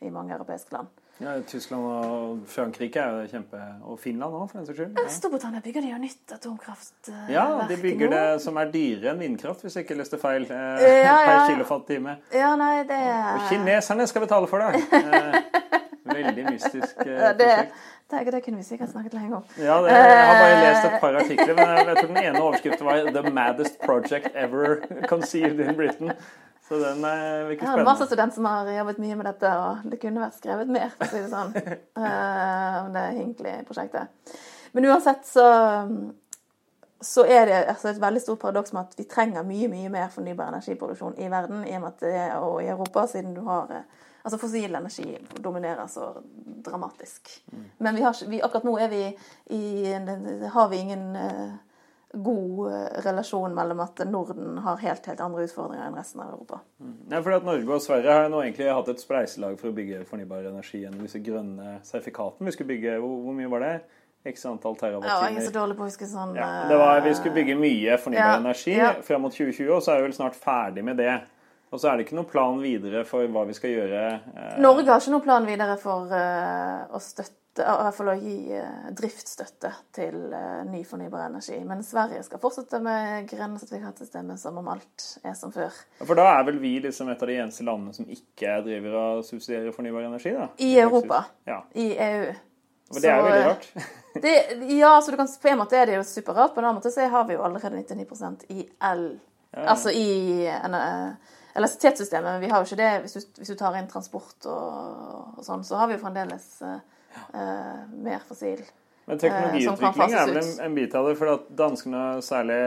i mange europeiske land. Ja, Tyskland og Frankrike er jo kjempe Og Finland òg, for den saks skyld. Ja. Storbritannia bygger de jo nytt atomkraftverk Ja, de bygger nå. det som er dyrere enn vindkraft, hvis jeg ikke leste feil. Eh, Ja, ja, Per ja. kilowatt-time. Ja, nei, det Og kineserne skal betale for det! Eh, veldig mystisk eh, prosjekt. det, det kunne vi sikkert snakket lenge om. Ja, det, jeg har bare lest et par artikler, men jeg, jeg tror den ene overskriften var 'The maddest project ever conceived in Britain'. Så den er virker Jeg har en spennende. som har jobbet mye med dette, og det kunne vært skrevet mer, for å si det sånn, eh, om det Hinkley-prosjektet. Men uansett så, så er det altså, et veldig stort paradoks med at vi trenger mye, mye mer fornybar energiproduksjon i verden, i og, med at det er, og i Europa, siden du har eh, Altså fossil energi dominerer så dramatisk. Men vi har, vi, akkurat nå vi i har vi ingen eh, god eh, relasjon mellom at Norden har helt, helt andre utfordringer enn resten av Europa. Ja, fordi at Norge og Sverige har jo nå egentlig hatt et spleiselag for å bygge fornybar energi gjennom disse grønne sertifikatene. Vi skulle bygge Hvor, hvor mye var det? X antall Ja, jeg er så terawattimer. dårlig på å huske sånn Ja, eh, det var, vi skulle bygge mye fornybar Ja, energi ja. fram mot 2020, og så er vi vel snart ferdig med det. Og så er det ikke noen plan videre for hva vi skal gjøre. eh, Norge har ikke noen plan videre for eh, å støtte støtte, i hvert fall å gi eh, driftsstøtte til eh, ny fornybar energi. Men Sverige skal fortsette med grønne sertifikatsystemet som om alt er som før. For da er vel vi liksom et av de eneste landene som ikke driver og subsidierer fornybar energi? da? I Europa. Ja. I EU. Og det er veldig rart. Det, ja, så du kan, på en måte er det jo superrart. På en annen måte så har vi jo allerede 99 i el. Ja, ja. Altså i eh, elektrisitetssystemet. Men vi har jo ikke det hvis du, hvis du tar inn transport og, og sånn. Så har vi jo fremdeles eh, eh, mer fossil. Men Eh, teknologiutvikling er vel en, en bit av det. For at danskene særlig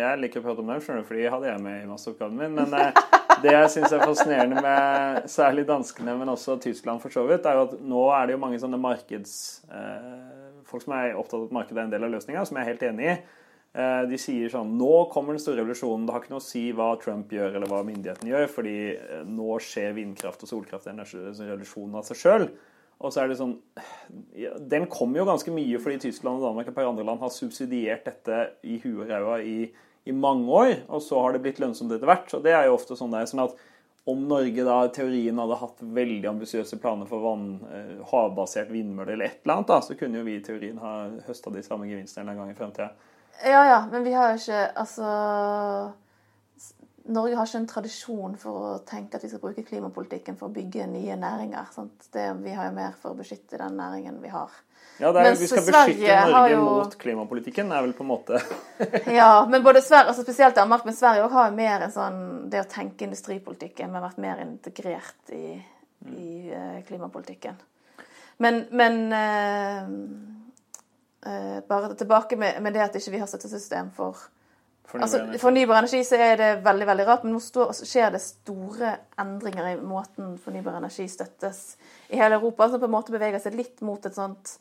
Jeg liker å prate om dem, skjønner du, for de hadde jeg med i masseoppgaven min. Men eh, det jeg syns er fascinerende med særlig danskene, men også Tyskland for så vidt, er jo at nå er det jo mange sånne markeds... Eh, folk som er opptatt av at markedet er en del av løsninga, som jeg er helt enig i. Eh, de sier sånn Nå kommer den store revolusjonen. Det har ikke noe å si hva Trump gjør, eller hva myndighetene gjør, fordi eh, nå skjer vindkraft og solkraft en revolusjon av seg sjøl. Og så er det sånn Den kommer jo ganske mye fordi Tyskland og Danmark og et par andre land har subsidiert dette i huet og ræva i, i mange år, og så har det blitt lønnsomt etter hvert. Og det er jo ofte sånn det er sånn at om Norge da teorien hadde hatt veldig ambisiøse planer for vann, eh, havbasert vindmølle eller et eller annet, da, så kunne jo vi i teorien ha høsta de samme gevinstene en gang i fremtida. Ja ja, men vi har jo ikke Altså Norge har ikke en tradisjon for å tenke at vi skal bruke klimapolitikken for å bygge nye næringer. Sant? Det, vi har jo mer for å beskytte den næringen vi har. Ja, er, Mens vi skal Sverige beskytte Norge jo- mot klimapolitikken, er vel på en måte Ja, men både Sverige, altså spesielt Danmark, men Sverige også har jo mer en sånn Det å tenke industripolitikken har vært mer integrert i, i eh, klimapolitikken. Men, men eh, eh, Bare tilbake med, med det at ikke vi har støttesystem for fornybar Altså, energi. fornybar energi så er det veldig veldig rart, men nå står, skjer det store endringer i måten fornybar energi støttes i hele Europa, som på en måte beveger seg litt mot et sånt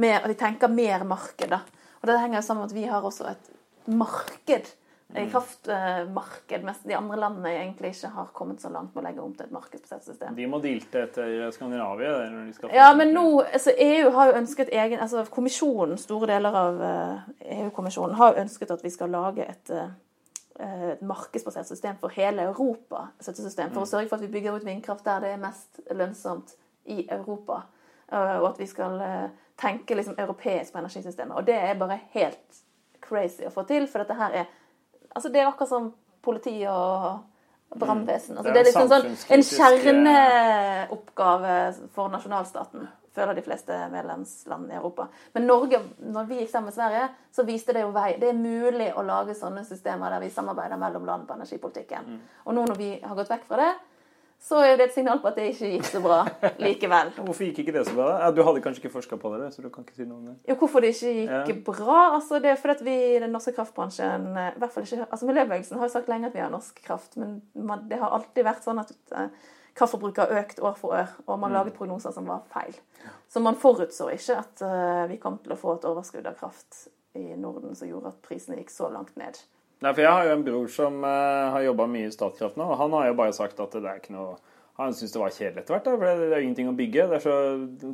mer, At de tenker mer marked. da. Og Det henger sammen med at vi har også et marked, kraftmarked, mens de andre landene egentlig ikke har kommet så langt med å legge om til et markedsbasert system. De må dilte etter Skandinavia. det, Når de skal Ja, men nå, altså EU har jo ønsket egen, altså kommisjonen, store deler av eh, EU-kommisjonen har jo ønsket at vi skal lage et, eh, et markedsbasert system for hele Europa, støttesystem, for å sørge for at vi bygger ut vindkraft der det er mest lønnsomt i Europa, eh, og at vi skal tenke liksom europeisk på energisystemet. Og det er bare helt crazy å få til, for dette her er, altså det er akkurat som politi og brannvesen. Altså, Det er liksom sånn en kjerneoppgave for nasjonalstaten, føler de fleste medlemsland i Europa. Men Norge, når vi gikk sammen med Sverige, så viste det jo vei. Det er mulig å lage sånne systemer der vi samarbeider mellom land på energipolitikken. Og nå når vi har gått vekk fra det, så er jo det et signal på at det ikke gikk så bra likevel. Hvorfor gikk ikke det så bra? Ja, du hadde kanskje ikke forska på det, så du kan ikke si noe om det. Jo, hvorfor det ikke gikk Ja. bra? Altså, det er fordi at vi i den norske kraftbransjen eh, i hvert fall ikke, altså Miljøbevegelsen har jo sagt lenge at vi har norsk kraft, men man, det har alltid vært sånn at uh, kraftforbruket har økt år for år, og man laget prognoser som var feil. Så man forutså ikke at uh, vi kom til å få et overskudd av kraft i Norden som gjorde at prisene gikk så langt ned. Nei, for Jeg har jo en bror som uh, har jobba mye i Statkraft nå, og han har jo bare sagt at det er ikke noe Han syns det var kjedelig etter hvert, da, for det det er jo ingenting å bygge. Det er, så, det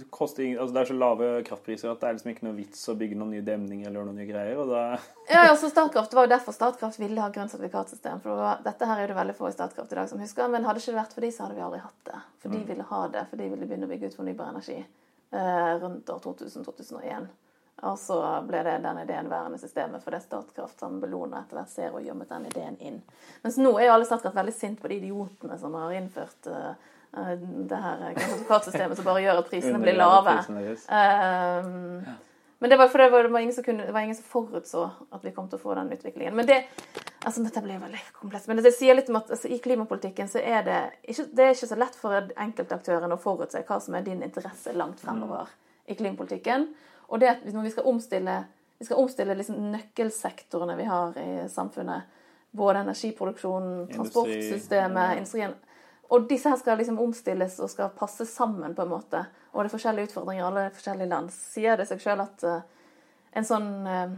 altså det er så lave kraftpriser at det er liksom ikke noe vits å bygge noen nye demninger eller noen nye greier. og da... Ja, ja, så Statkraft det var jo derfor Statkraft ville ha grønt sertifikatsystem. For det var, dette her er det veldig få i Statkraft i dag som husker, men hadde ikke det vært for de, så hadde vi aldri hatt det. For de ville ha det, for de ville begynne å bygge ut fornybar energi uh, rundt år 2000-2001. Og så ble det den ideen værende i systemet, for det er Statkraft som Bellona etter hvert ser og gjemmet den ideen inn. Mens nå er jo alle Statkraft veldig sint på de idiotene som har innført eh, eh, det her sertifikatsystemet som bare gjør at prisene blir lave. Um. Ehm, Men det var fordi det var, det var ingen som kunne, det var ingen som forutså at vi kom til å få den utviklingen. Men det, altså Dette blir veldig komplekst. Men det sier litt om at altså, i klimapolitikken så er det ikke, det er ikke så lett for enkeltaktørene å forutse hva som er din interesse langt fremover i klimapolitikken. Og det at når vi skal omstille, vi skal omstille liksom nøkkelsektorene vi har i samfunnet, både energiproduksjonen, Industri, transportsystemet, ja. industrien og disse her skal liksom omstilles og skal passe sammen, på en måte. Og det er forskjellige utfordringer i alle forskjellige land. Sier det seg sjøl at eh, en sånn eh,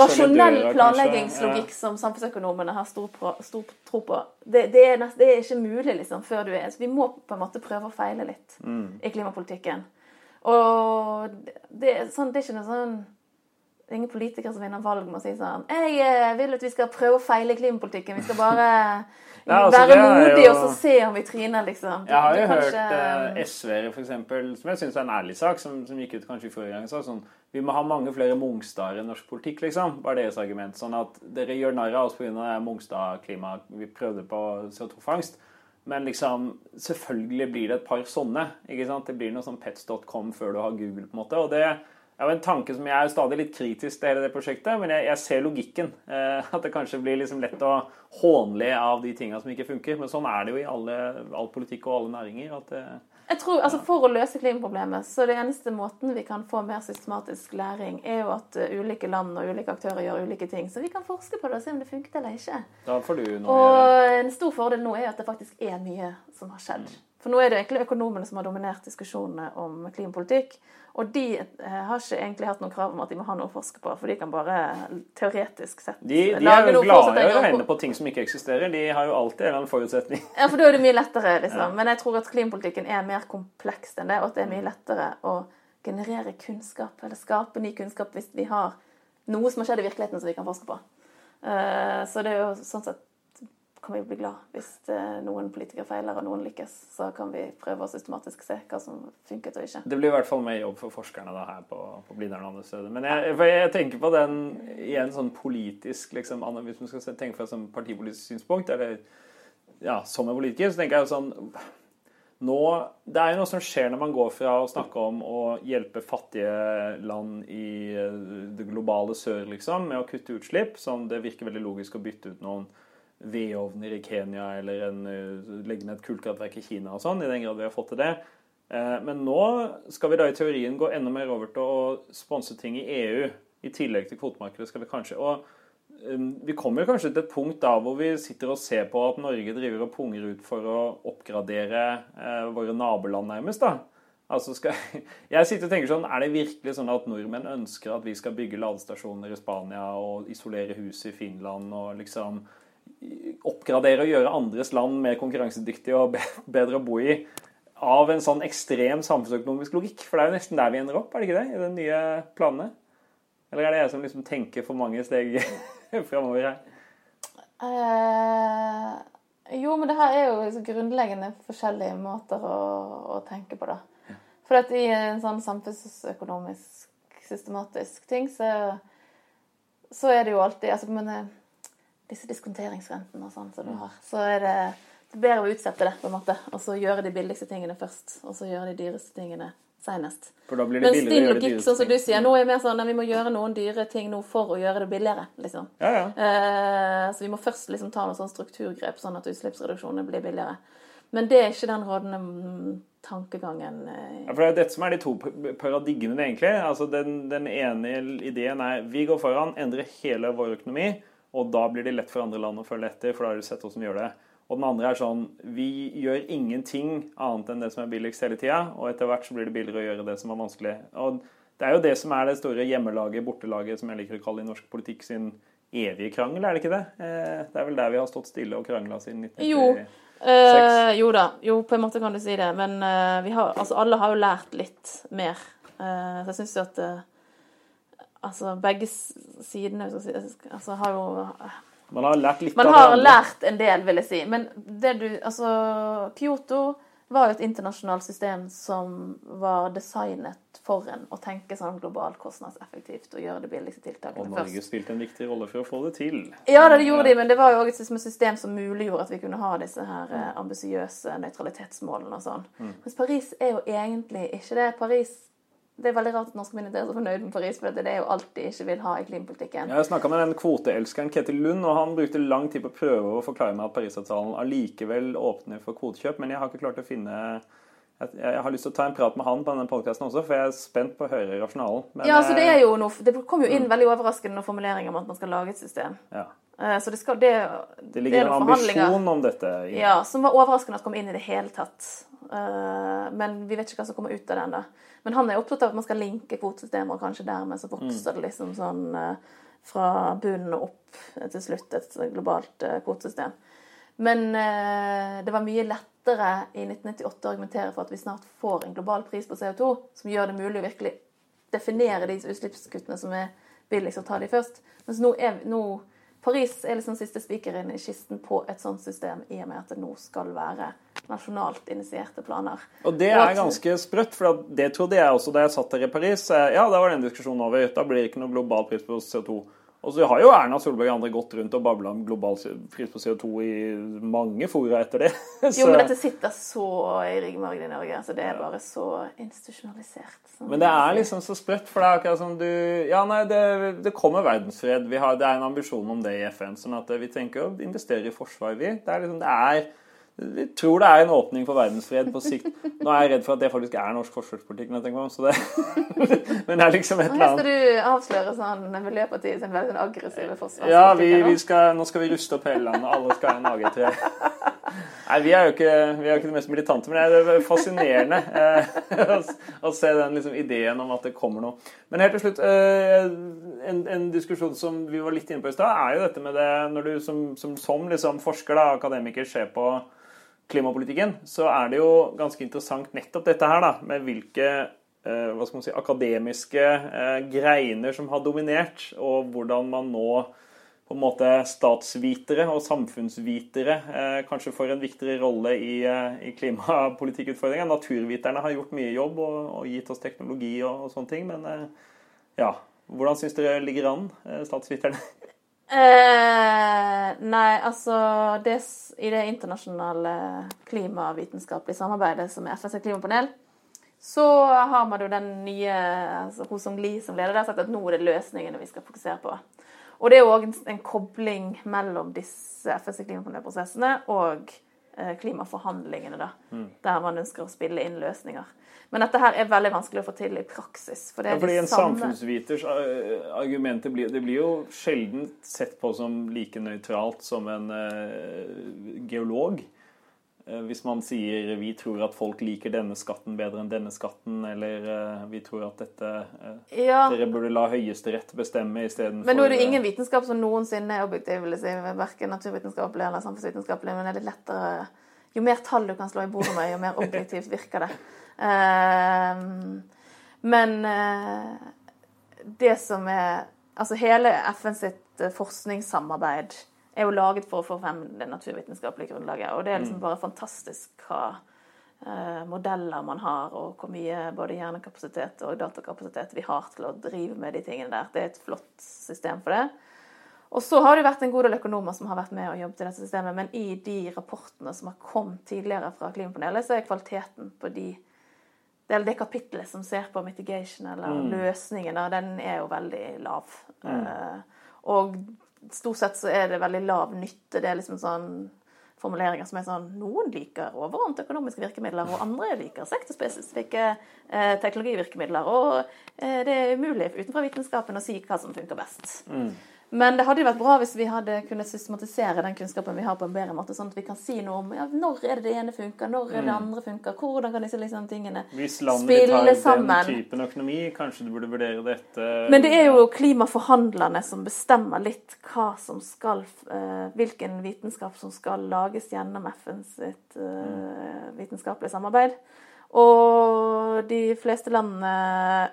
rasjonell planleggingslogikk som samfunnsøkonomene har stor, pro- stor tro på, det, det, er nest, det er ikke mulig liksom, før du er Så vi må på en måte prøve å feile litt Mm. i klimapolitikken. Og det, sånn, det er ikke noe sånn det er ingen politikere som vinner valg med å si sånn Jeg eh, vil at vi skal prøve å feile i klimapolitikken. Vi skal bare Ja, altså, være er jo- og så se om vi tryner, liksom. Jeg har jo er hørt kanskje- eh, SV-ere, eksempel, som jeg syns er en ærlig sak, som, som gikk ut kanskje i forrige gang, sa sånn Vi må ha mange flere Mongstader i norsk politikk, liksom. Var deres argument. Sånn at dere gjør narr av oss pga. Mongstad-klimaet vi prøvde på CO2-fangst. Men liksom, selvfølgelig blir det et par sånne. ikke sant? Det blir noe sånn pets.com før du har Google. på en måte, og det er jo en tanke som jeg er stadig litt kritisk til hele det prosjektet, men jeg, jeg ser logikken. Eh, at det kanskje blir liksom lett å hånle av de tinga som ikke funker. Men sånn er det jo i alle, all politikk og alle næringer. at det, Jeg tror, altså For å løse klimaproblemet, så det eneste måten vi kan få mer systematisk læring, er jo at uh, ulike land og ulike aktører gjør ulike ting. Så vi kan forske på det og se om det funket eller ikke. Da får du noe Og en stor fordel nå er jo at det faktisk er mye som har skjedd. For nå er det egentlig økonomene som har dominert diskusjonene om klimapolitikk. Og de eh, har ikke egentlig hatt noe krav om at de må ha noe å forske på, for de kan bare teoretisk sett De, de er jo glade i å regne på ting som ikke eksisterer. De har jo alltid en eller annen forutsetning. Ja, for da er det mye lettere, liksom. Men jeg tror at klimapolitikken er mer kompleks enn det, og at det er mye lettere å generere kunnskap, eller skape ny kunnskap, hvis vi har noe som har skjedd i virkeligheten som vi kan forske på. Eh, Så det er jo sånn sett kan vi bli glad hvis eh, noen politikere feiler og noen lykkes. Så kan vi prøve å systematisk se hva som funket og ikke. Det blir i hvert fall mer jobb for forskerne da, her på, på Blindern og andre steder. Men jeg, jeg tenker på den i en sånn politisk liksom, Hvis man skal tenke fra et sånn partipolitisk synspunkt, eller ja, som en politiker, så tenker jeg jo sånn nå, Det er jo noe som skjer når man går fra å snakke om å hjelpe fattige land i eh, det globale sør, liksom, med å kutte utslipp, som det virker veldig logisk å bytte ut noen vedovner i Kenya eller en, eh, legge ned et kullkraftverk i Kina og sånn, i den grad vi har fått til det. Eh, Men nå skal vi da i teorien gå enda mer over til å sponse ting i EU, i tillegg til kvotemarkedet. skal vi kanskje, og um, Vi kommer kanskje til et punkt da hvor vi sitter og ser på at Norge driver og punger ut for å oppgradere eh, våre naboland nærmest. da. Altså skal, jeg sitter og tenker sånn, Er det virkelig sånn at nordmenn ønsker at vi skal bygge ladestasjoner i Spania og isolere hus i Finland og liksom oppgradere og gjøre andres land mer konkurransedyktige og bedre å bo i av en sånn ekstrem samfunnsøkonomisk logikk? For det er jo nesten der vi ender opp, er det ikke det? I de nye planene? Eller er det jeg som liksom tenker for mange steg framover her? Eh, jo, men det her er jo grunnleggende forskjellige måter å, å tenke på, da. For at i en sånn samfunnsøkonomisk, systematisk ting, så, så er det jo alltid altså, men, eh, Disse diskonteringsrentene og sånn som du har, så er det, det er bedre å utsette det, på en måte. Og så gjøre de billigste tingene først, og så gjøre de dyreste tingene det Mens din logikk, sånn som du sier, nå er mer sånn at vi må gjøre noen dyre ting nå for å gjøre det billigere, liksom. Ja, ja. Eh, så vi må først liksom ta noen sånn strukturgrep, sånn at utslippsreduksjonene blir billigere. Men det er ikke den rådende mm, tankegangen. eh. Ja, for Det er dette som er de to paradigmene, egentlig. Altså den, den ene ideen er vi går foran, endrer hele vår økonomi, og da blir det lett for andre land å følge etter, for da har de sett hvordan vi gjør det. Og den andre er sånn vi gjør ingenting annet enn det som er billigst hele tida, og etter hvert så blir det billigere å gjøre det som er vanskelig. Og det er jo det som er det store hjemmelaget, bortelaget, som jeg liker å kalle i norsk politikk sin evige krangel, er det ikke det? Eh, Det er vel der vi har stått stille og krangla siden 1990. Jo. Eh, jo da, jo på en måte kan du si det. Men uh, vi har, altså, alle har jo lært litt mer. Uh, så jeg syns jo at Altså begge sidene altså, har jo Man har lært litt Man av har lært en del, vil jeg si. Men det du Altså, Kyoto var jo et internasjonalt system som var designet for en å tenke sånn globalt kostnadseffektivt og gjøre det billigste Og Norge først. spilte en viktig rolle for å få det til. Ja, det gjorde de, men det var jo også et system som muliggjorde at vi kunne ha disse her eh, ambisiøse nøytralitetsmålene og sånn. Mm. Mens Paris er jo egentlig ikke det. Paris Det er veldig rart at norske myndigheter er så fornøyd med Paris, for det er jo alt de ikke vil ha i klimapolitikken. Jeg snakka med den kvoteelskeren Ketil Lund, og han brukte lang tid på å prøve å forklare meg at Parisavtalen allikevel åpner for kvotekjøp, men jeg har ikke klart å finne jeg, har lyst til å ta en prat med han på denne podkasten også, for jeg er spent på å høre rasjonalen. Men, Ja, altså det eh, er jo noe Det kom jo inn veldig overraskende noen formuleringer om at man skal lage et system. ja. Eh, Så det skal Det, Det ligger er en ambisjon om dette. Ja. Ja, som var overraskende at kom inn i det hele tatt. Eh, Men vi vet ikke hva som kommer ut av det ennå. Men han er opptatt av at man skal linke kvotesystemer, og kanskje dermed så vokser det liksom sånn eh, fra bunnen og opp til slutt et globalt eh, kvotesystem. Men eh, det var mye lettere i 1998 å argumentere for at vi snart får en global pris på CO2 som gjør det mulig å virkelig definere de utslippskuttene som er billigst, og ta de først. Mens nå, er, nå Paris er liksom siste spikeren i kisten på et sånt system, i og med at det nå skal være nasjonalt initierte planer. Og det er ganske sprøtt, for det trodde jeg også da jeg satt der i Paris. Ja, da var den diskusjonen over. Da blir det ikke noe global pris på CO2. Og så har jo Erna Solberg og andre gått rundt og babla om global pris på CO2 i mange fora etter det. jo, men dette sitter så i ryggmargen i Norge. altså Det er bare så institusjonalisert. Men det er liksom så sprøtt, for det er akkurat som du Ja, nei, det, det kommer verdensfred. Har, det er en ambisjon om det i FN. sånn at vi tenker å investere i forsvar, vi. Det er liksom, det er vi tror det er en åpning for verdensfred på sikt. Nå er jeg redd for at det faktisk er norsk forsvarspolitikk. Men, det, men det er liksom et eller annet Skal du avsløre sånn Miljøpartiet sin veldig aggressive forsvarspolitikk? Ja, vi, vi skal, nå skal vi ruste opp hele landet. Alle skal ha en AG3. Nei, vi er jo ikke, vi er ikke det mest militante, men det er fascinerende eh, å se den liksom, ideen om at det kommer noe. Men helt til slutt, eh, en, en, diskusjon som vi var litt inne på i stad, er jo dette med det når du som, som, som liksom, forsker, og akademiker, ser på klimapolitikken, så er det jo ganske interessant nettopp dette her, da, med hvilke eh, hva skal man si, akademiske eh, greiner som har dominert, og hvordan man nå på en måte statsvitere og samfunnsvitere eh, kanskje får en viktigere rolle i, eh, i klimapolitikkutfordringa. Naturviterne har gjort mye jobb og, og gitt oss teknologi og, og sånne ting, men ja. Hvordan syns dere ligger an, statsviterne? Eh, nei, altså det, I det internasjonale klimavitenskapelige samarbeidet som er FNs klimapanel, så har man jo den nye altså Ho Song Li som leder der sagt at nå er det løsningene vi skal fokusere på. Og det er òg en, en, kobling mellom disse FNs klimapanelprosessene og eh, klimaforhandlingene, da, mm. der man ønsker å spille inn løsninger. Men dette her er veldig vanskelig å få til i praksis. For ja, fordi en samme... samfunnsviters eh, argumenter blir, det blir jo sjelden sett på som like nøytralt som en uh, geolog. Uh, hvis man sier vi tror at folk liker denne skatten bedre enn denne skatten, eller vi tror at dette ja. Dere burde la Høyesterett bestemme istedenfor Men nå er det ingen vitenskap som noensinne er objektiv, vil jeg si. Verken naturvitenskapelig eller samfunnsvitenskapelig. Men det er litt lettere Jo mer tall du kan slå i bordet med, jo mer objektivt virker det. Ehm, men eh, det som er Altså hele FN sitt eh, forskningssamarbeid er jo laget for å få frem det naturvitenskapelige grunnlaget. Og det er liksom mm. bare fantastisk hva eh, modeller man har, og hvor mye både hjernekapasitet og datakapasitet vi har til å drive med de tingene der. Det er et flott system for det. Og så har det vært en god del økonomer som har vært med og jobbet i dette systemet, men i de rapportene som har kommet tidligere fra Klimapanelet, så er kvaliteten på de det, det kapitlet som ser på mitigation, eller mm. løsningen, den er jo veldig lav. Mm. Uh, og stort sett så er det veldig lav nytte. Det er liksom sånn formuleringer som er sånn Noen liker overordnet økonomiske virkemidler, og andre liker sektorspesifikke eh, teknologivirkemidler. Og eh, det er umulig utenfra vitenskapen å si hva som funker best. Mm. Men det hadde jo vært bra hvis vi hadde kunnet systematisere den kunnskapen vi har på en bedre måte, sånn at vi kan si noe om ja, når er det det ene funker, når er det det mm. andre funker, hvordan kan disse liksom, tingene spille sammen. Hvis landet tar den typen økonomi, kanskje du burde vurdere dette Men det er jo klimaforhandlerne som bestemmer litt hva som skal uh, Hvilken vitenskap som skal lages gjennom FNs sitt uh, vitenskapelige samarbeid. Og de fleste landene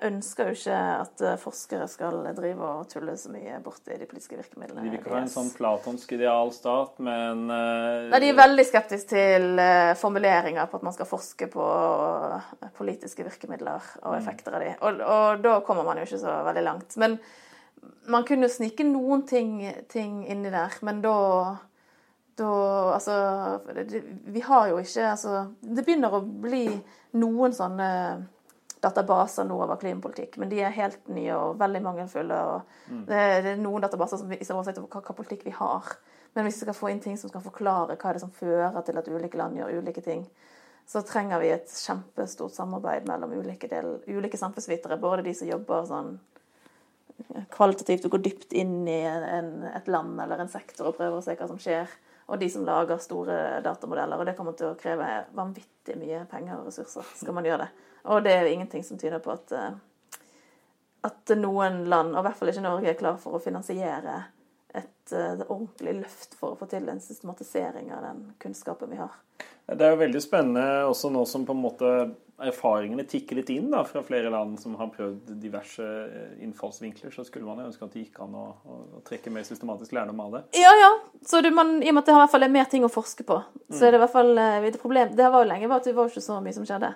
ønsker jo ikke at forskere skal drive og tulle så mye borti de politiske virkemidlene. De vil ikke ha en sånn platonsk idealstat, men uh, Nei, de er veldig skeptiske til uh, formuleringer på at man skal forske på politiske virkemidler og mm. effekter av de. Og, og, da kommer man jo ikke så veldig langt. Men man kunne jo snike noen ting, ting inni der, men da da Altså, vi har jo ikke Altså, det begynner å bli noen sånne databaser nå over klimapolitikk, men de er helt nye og veldig mangelfulle. og det, er noen databaser som viser oversikt over hva, hva politikk vi har. Men hvis vi skal få inn ting som skal forklare hva er det som fører til at ulike land gjør ulike ting, så trenger vi et kjempestort samarbeid mellom ulike, del, ulike samfunnsvitere. Både de som jobber sånn kvalitativt og går dypt inn i en, et land eller en sektor og prøver å se hva som skjer og de som lager store datamodeller. Og det kommer til å kreve vanvittig mye penger og ressurser skal man gjøre det. Og det er jo ingenting som tyder på at, eh, at noen land, og i hvert fall ikke Norge, er klar for å finansiere et uh, ordentlig løft for å få til en systematisering av den kunnskapen vi har. Det er jo veldig spennende også nå som på en måte erfaringene tikker litt inn da, fra flere land som har prøvd diverse eh, innfallsvinkler, så skulle man jo ønske at det gikk an å, å, å trekke mer systematisk lærdom av det. Ja, ja. Så du, man, I og med at det har i hvert fall er mer ting å forske på, så er det i hvert fall eh, et problem. Det var jo lenge var at det var ikke så mye som skjedde.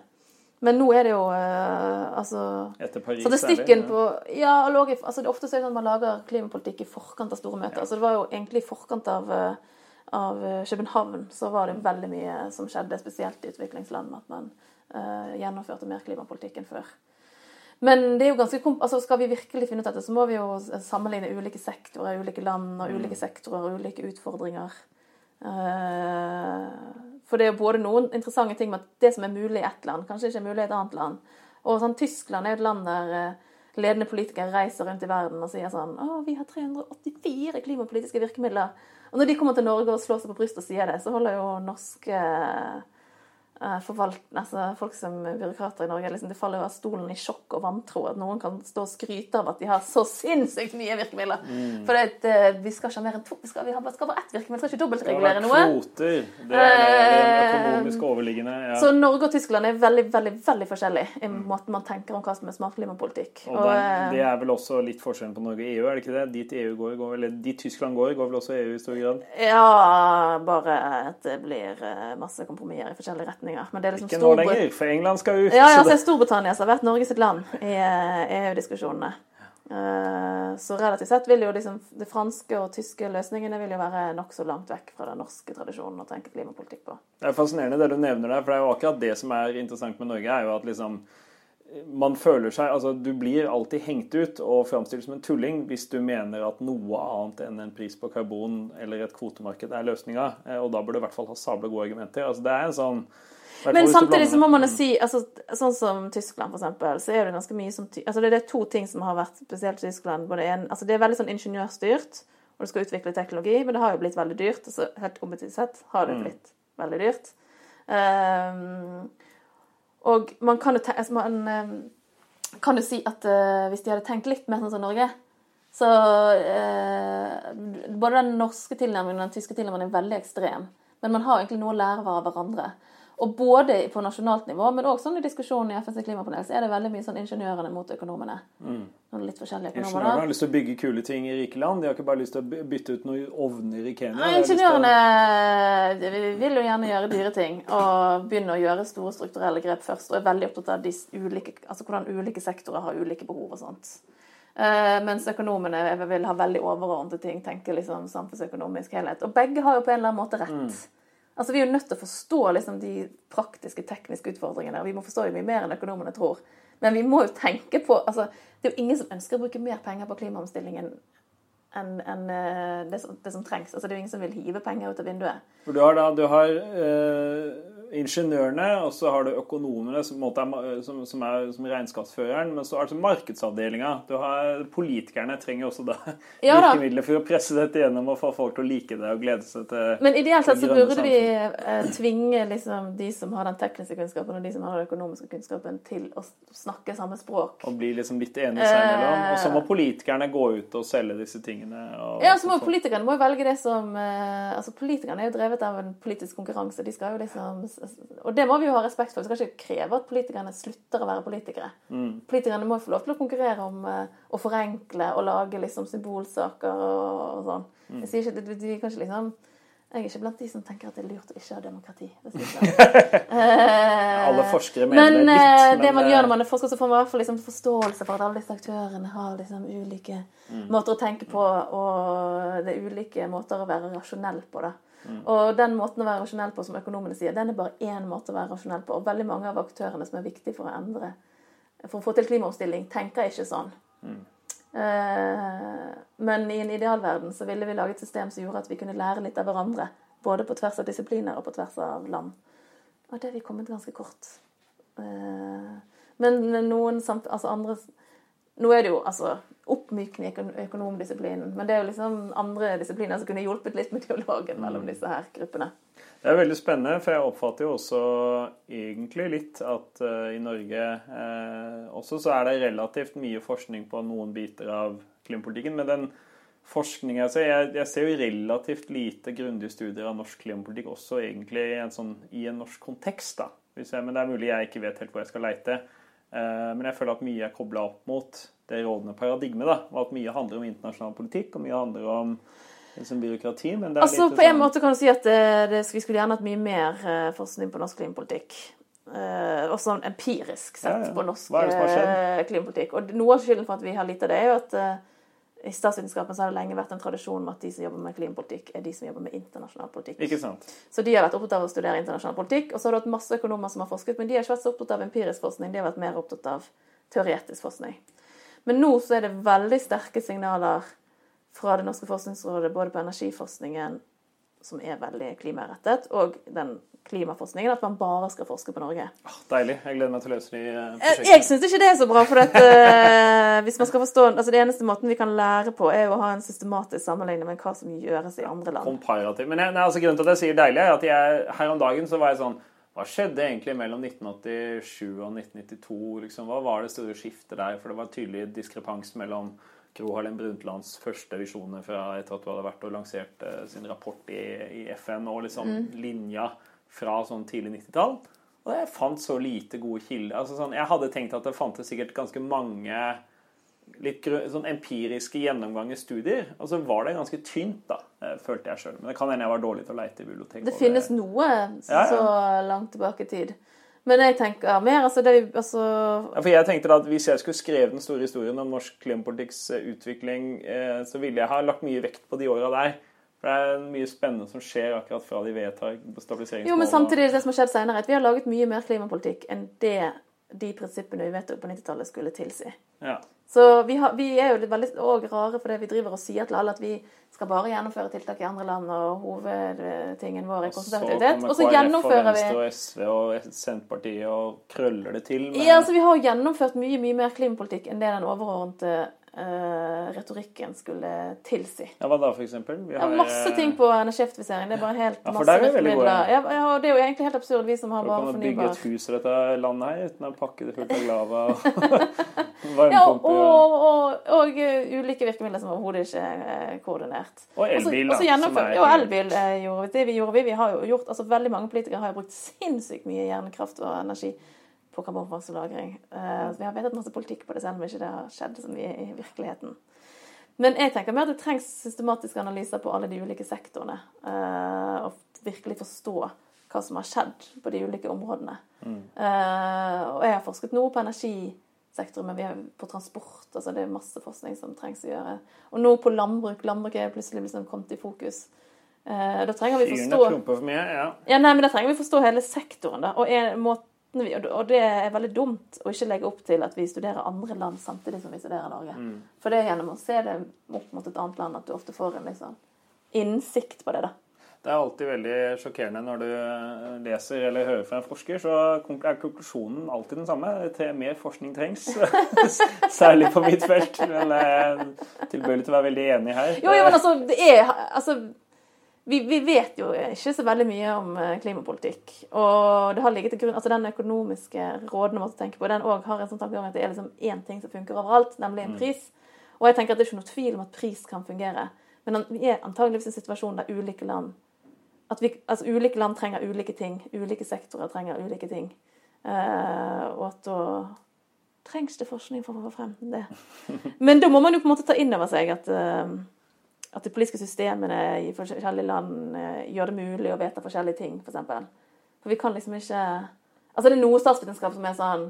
Men nå er det jo uh, altså Etter Paris Statistikken særlig, på Ja, altså, det er ofte sånn at man lager klimapolitikk i forkant av store møter. Ja. Altså, det var jo egentlig i forkant av, av København så var det veldig mye som skjedde, spesielt i utviklingsland, at man gjennomførte mer klimapolitikk enn før. Men det er jo ganske altså skal vi virkelig finne ut dette, så må vi jo sammenligne ulike sektorer, ulike land og ulike sektorer og ulike utfordringer. Uh, for det er jo både noen interessante ting med at det som er mulig i ett land, kanskje ikke er mulig i et annet land. Og sånn, Tyskland er jo et land der uh, ledende politikere reiser rundt i verden og sier sånn Å, vi har 384 klimapolitiske virkemidler. Og når de kommer til Norge og slår seg på brystet og sier det, så holder jo norske Eh, forvalt, altså folk som byråkrater i Norge liksom, Det faller jo av stolen i sjokk og vantro at noen kan stå og skryte av at de har så sinnssykt mye virkemidler. Mm. For det, eh, vi skal ikke ha mer enn to. Vi skal, vi har, skal bare ett virkemiddel. Vi skal ikke dobbeltregulere noe. Kvoter. Det er det er økonomisk overliggende. Ja. Så Norge og Tyskland er veldig veldig, veldig forskjellige i måten man tenker om hva som er smart klimapolitikk. Og, og det er vel også litt forskjellen på Norge og EU, er det ikke det? Dit EU går, går eller dit Tyskland går, går vel også EU i stor grad? Ja, bare at det blir masse kompromisser i forskjellige retninger retninger. Men det er liksom Ikke nå lenger, for England skal ut. Ja, ja så det er Storbritannia som har vært Norge sitt land i EU-diskusjonene. Eh, så relativt sett vil jo liksom de franske og tyske løsningene vil jo være nokså langt vekk fra den norske tradisjonen å tenke klimapolitikk på. Det er fascinerende det du nevner der, for det er jo akkurat det som er interessant med Norge, er jo at liksom man føler seg Altså, du blir alltid hengt ut og framstilt som en tulling hvis du mener at noe annet enn en pris på karbon eller et kvotemarked er løsninga. Eh, og da bør du i hvert fall ha sabla gode argumenter. Altså, det er en sånn men samtidig så må man jo si altså, Sånn som Tyskland, for eksempel, så er det ganske mye som altså Det er to ting som har vært spesielt i Tyskland. En, altså det er veldig sånn ingeniørstyrt, og du skal utvikle teknologi, men det har jo blitt veldig dyrt. altså Helt objektivt sett har det mm. blitt mm. veldig dyrt. Um, og man kan jo, altså man, um, kan jo si at uh, hvis de hadde tenkt litt mer sånn som Norge, så uh, Både den norske tilnærmingen og den tyske tilnærmingen er veldig ekstrem. Men man har egentlig noe å lære av hverandre. Og både på nasjonalt nivå, men òg sånn i diskusjonen i FNs klimapanel, så er det veldig mye sånn ingeniørene mot økonomene. Mm. Litt forskjellige økonomer. Ingeniørene har lyst til å bygge kule ting i rike land. De har ikke bare lyst til å bytte ut noen ovner i Kenya. Nei, ingeniørene vil jo gjerne gjøre dyre ting og begynne å gjøre store strukturelle grep først. Og er veldig opptatt av ulike, altså hvordan ulike sektorer har ulike behov og sånt. Uh, mens økonomene vil ha veldig overordnede ting, tenker liksom samfunnsøkonomisk helhet. Og begge har jo på en eller annen måte rett. Mm. Altså, Vi er jo nødt til å forstå liksom, de praktiske, tekniske utfordringene. og Vi må forstå dem mye mer enn økonomene tror. Men vi må jo tenke på altså, Det er jo ingen som ønsker å bruke mer penger på klimaomstillingen enn en, uh, det, det, som trengs. Altså, Det er jo ingen som vil hive penger ut av vinduet. For du har da, du har... Uh ingeniørene, og så har du økonomene, som, er, som, som er som regnskapsføreren. Men så er det markedsavdelinga. Politikerne trenger også da ja, virkemidler for å presse dette gjennom og få folk til å like det og glede seg til Men ideelt sett så burde vi eh, tvinge liksom, de som har den tekniske kunnskapen og de som har den økonomiske kunnskapen, til å snakke samme språk. Og bli liksom litt enige seg imellom. Og så må eh. politikerne gå ut og selge disse tingene. Og, ja, så må politikerne må velge det som eh, Altså, politikerne er jo drevet av en politisk konkurranse. De skal jo liksom og det må vi jo ha respekt for. Vi skal ikke kreve at politikerne slutter å være politikere. Mm. Politikerne må jo få lov til å konkurrere om uh, å forenkle og lage liksom symbolsaker og, og sånn. Mm. Jeg sier ikke, de kan ikke liksom jeg er ikke blant de som tenker at det er lurt å ikke ha demokrati. alle forskere mener men, det litt. Eh, men det man gjør når man er forsker, så får man i hvert fall liksom forståelse for at alle disse aktørene har liksom ulike mm. måter å tenke på, og det er ulike måter å være rasjonell på. da. Mm. Og den måten å være rasjonell på, som økonomene sier, den er bare én måte å være rasjonell på. Og veldig mange av aktørene som er viktige for å endre, for å få til klimaomstilling, tenker ikke sånn. Mm. Eh, men i en idealverden så ville vi lage et system som gjorde at vi kunne lære litt av hverandre. Både på tvers av disipliner og på tvers av land. Og det har vi kommet ganske kort. Eh, men noen samt, altså andre Nå er det jo altså oppmykning i økonomdisiplinen. Men det er jo liksom andre disipliner som kunne hjulpet litt med dialogen mellom mm. disse her gruppene. Det er veldig spennende, for jeg oppfatter jo også egentlig litt at uh, i Norge uh, også så er det relativt mye forskning på noen biter av klimapolitikken. Men den forskningen jeg ser, jeg, jeg ser jo relativt lite grundige studier av norsk klimapolitikk også egentlig i en, sånn, i en norsk kontekst. da. Hvis jeg, men det er mulig jeg ikke vet helt hvor jeg skal leite. Eh, men jeg føler at mye er kobla opp mot det rådende paradigmet. da, og At mye handler om internasjonal politikk, og mye handler om liksom, byråkrati. men det Altså, På en sånn- måte kan du si at det, det, vi skulle gjerne hatt mye mer eh, forskning på norsk klimapolitikk. Eh, også sånn empirisk sett Ja, ja. på norsk eh, klimapolitikk. Og noe av skylden for at vi har lite av det, er jo at eh, i statsvitenskapen så har det lenge vært en tradisjon med at de som jobber med klimapolitikk, er de som jobber med internasjonal politikk. Ikke sant. Så de har vært opptatt av å studere internasjonal politikk. Og så har du hatt masse økonomer som har forsket, men de har ikke vært så opptatt av empirisk forskning. De har vært mer opptatt av teoretisk forskning. Men nå så er det veldig sterke signaler fra Det norske forskningsrådet både på energiforskningen, som er veldig klimarettet, og den klimaforskningen, at man bare skal forske på Norge. Oh, Deilig. Jeg gleder meg til å løse de eh, Jeg, prosjektene. jeg syns ikke det er så bra, for at, eh, hvis man skal forstå, altså det eneste måten vi kan lære på, er å ha en systematisk sammenligning med hva som gjøres i andre land. Komparativ. Men jeg, nei, altså, grunnen til at jeg sier deilig, er at jeg, her om dagen så var jeg sånn Hva skjedde egentlig mellom 1987 og 1992? Liksom? Hva var det store skiftet der? For det var tydelig diskrepans mellom Gro Harlem Brundtlands første visjoner fra etter at du hadde vært og lansert eh, sin rapport i, i FN, og liksom linja fra sånn tidlig 90-tall. Og jeg fant så lite gode kilder. Altså, sånn, jeg hadde tenkt at det fantes sikkert ganske mange litt sånn empiriske gjennomganger studier. Og så var det ganske tynt, da, eh, følte jeg sjøl. Men det kan hende jeg var dårlig til å leite i biblioteket. Det finnes noe Ja, ja. så langt tilbake i tid. Men jeg tenker mer altså, det, er altså Ja, for jeg tenkte da at Hvis jeg skulle skrevet den store historien om norsk klimapolitikks eh, utvikling, eh, så ville jeg ha lagt mye vekt på de åra der. For det er mye spennende som skjer akkurat fra de vedtar stabiliseringsmålene. Jo, men samtidig det som har skjedd senere, at vi har laget mye mer klimapolitikk enn det de prinsippene vi vedtok på 90-tallet skulle tilsi. Ja. Så vi, har, vi er jo litt veldig og rare det vi driver og sier til alle at vi skal bare gjennomføre tiltak i andre land, og hovedtingen vår er kommer Og så gjennomfører vi og SV og Senterpartiet og krøller det til. med- Ja, altså Vi har gjennomført mye mye mer klimapolitikk enn det den overordnede eh, retorikken skulle tilsi. Ja, Hva da, eksempel? Vi Ja, har, masse eh, ting på energieffektivisering. Det er bare helt Ja, for masse er virkemidler. Ja, ja, det er jo egentlig helt absurd, vi som har bare kan bygge et hus i dette landet her uten å pakke det fullt av lava Ja, og, og- og, og, uh, ulike virkemidler som overhodet ikke er koordinert. Og elbil, da, er Ja, elbil eh, gjorde vi. Det vi gjorde vi. Vi har jo gjort, altså Veldig mange politikere har jo brukt sinnssykt mye hjernekraft og energi på karbonfangst og -lagring. Eh, så vi har vedtatt masse politikk på det, selv om ikke det har skjedd så mye i virkeligheten. Men jeg tenker mer at det trengs systematiske analyser på alle de ulike sektorene. eh, og virkelig forstå hva som har skjedd på de ulike områdene. Eh, og jeg har forsket noe på energisektoren, men vi er på transport. altså Det er masse forskning som trengs å gjøre. Og nå på landbruk. Landbruk er plutselig liksom kommet i fokus. Eh, da trenger vi forstå for mye, ja. ja, nei, men Da trenger vi forstå hele sektoren. da, og en måte vi, og det er veldig dumt å ikke legge opp til at vi studerer andre land samtidig som vi studerer Norge. Mm. For det er gjennom å se det opp mot et annet land at du ofte får en liksom, innsikt på det. da. Det er alltid veldig sjokkerende når du eh, leser eller hører fra en forsker, så er konklusjonen alltid den samme. Mer forskning trengs. Særlig på mitt felt. Men jeg er tilbøyelig til å være veldig enig her. Jo, jo, men altså, det er altså, vi, vi vet jo ikke så veldig mye om eh, klimapolitikk. Og det har ligget til grunn, altså den økonomiske rådene måtte tenke på, den òg har en sånn tankegang at det er liksom én ting som funker overalt, nemlig en pris. Og jeg tenker at det er ikke noe tvil om at pris kan fungere. Men vi er antageligvis i en situasjon der ulike land at vi, altså Ulike land trenger ulike ting. Ulike sektorer trenger ulike ting. Eh, og at da trengs det forskning for å få frem det. Men da må man jo på en måte ta inn over seg at eh, at de politiske systemene i forskjellige land eh, gjør det mulig å vedta forskjellige ting, f.eks. For, eksempel. for vi kan liksom ikke Altså det er noe statsvitenskap som er sånn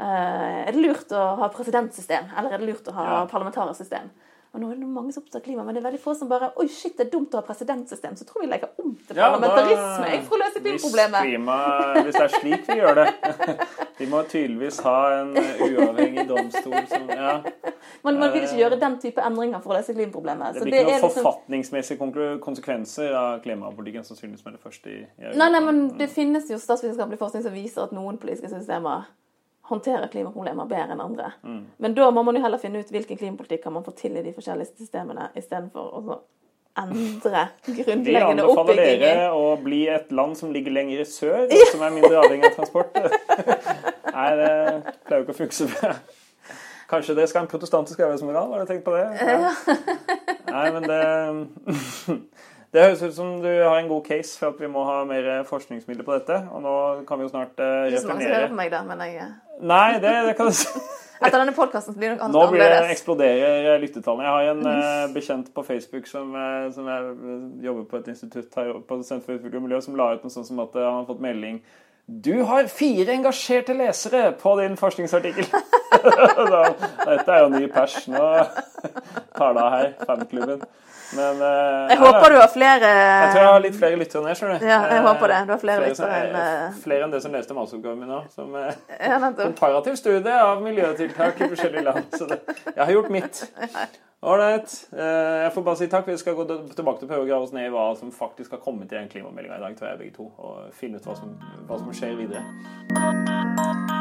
eh, Er det lurt å ha presidentsystem, eller er det lurt å ha Ja. parlamentarisk system? Og nå er det mange som er opptatt av klima, men det er veldig få som bare Oi, shit, det er dumt å ha presidentsystem, så tror vi legger om til Ja, da- parlamentarisme for å løse Hvis, klimaproblemet. klima, hvis det er slik vi gjør det Vi må tydeligvis ha en uavhengig domstol som Ja. Man, man vil ikke gjøre den type endringer for å løse klimaproblemet. Det blir ikke noen liksom- forfatningsmessige konsekvenser av klimapolitikken sannsynligvis med det første i, i Europa. Nei, nei, men det finnes jo statsvitenskapelig forskning som viser at noen politiske systemer håndterer klimaproblemer bedre enn andre. Mm. Men da må man jo heller finne ut hvilken klimapolitikk kan man få til i de forskjellige systemene, istedenfor å endre Vi grunnleggende anbefaler oppbygging. dere å bli et land som ligger lenger i sør, og som er mindre avhengig av transport. Nei, det pleier jo ikke å funke så bra. Kanskje det skal en protestantisk arbeidsmoral? Har du tenkt på det? Ja. Nei, men det Det høres ut som du har en god case for at vi må ha mer forskningsmidler på dette. Og nå kan vi jo snart uh, Ikke så mange som hører på meg, da, men jeg Nei, det, det kan du si. Etter denne podkasten blir det nok Nå blir det eksploderer lyttetallene. Jeg har en uh, bekjent på Facebook som, uh, som jeg jobber på et institutt her på Senter for utvikling og miljø, som la ut noe sånt som at han har fått melding du har fire engasjerte lesere på din forskningsartikkel! Dette er jo ny pers. Nå tar det av her, fanklubben. Men uh, Jeg håper du har flere Jeg tror jeg har litt flere lyttere enn det, skjønner. Ja, jeg håper det. Du har flere, flere lyttere enn uh... Flere enn det som leste masteroppgaven min nå. Som uh, ja, komparativ studie av miljøtiltak i forskjellige land. Så det, jeg har gjort mitt. Ålreit. Jeg får bare si takk. Vi skal gå tilbake til å prøve å grave oss ned i hva som faktisk har kommet i den klimameldinga i dag, tror jeg begge to. Og finne ut hva som, hva som skjer videre.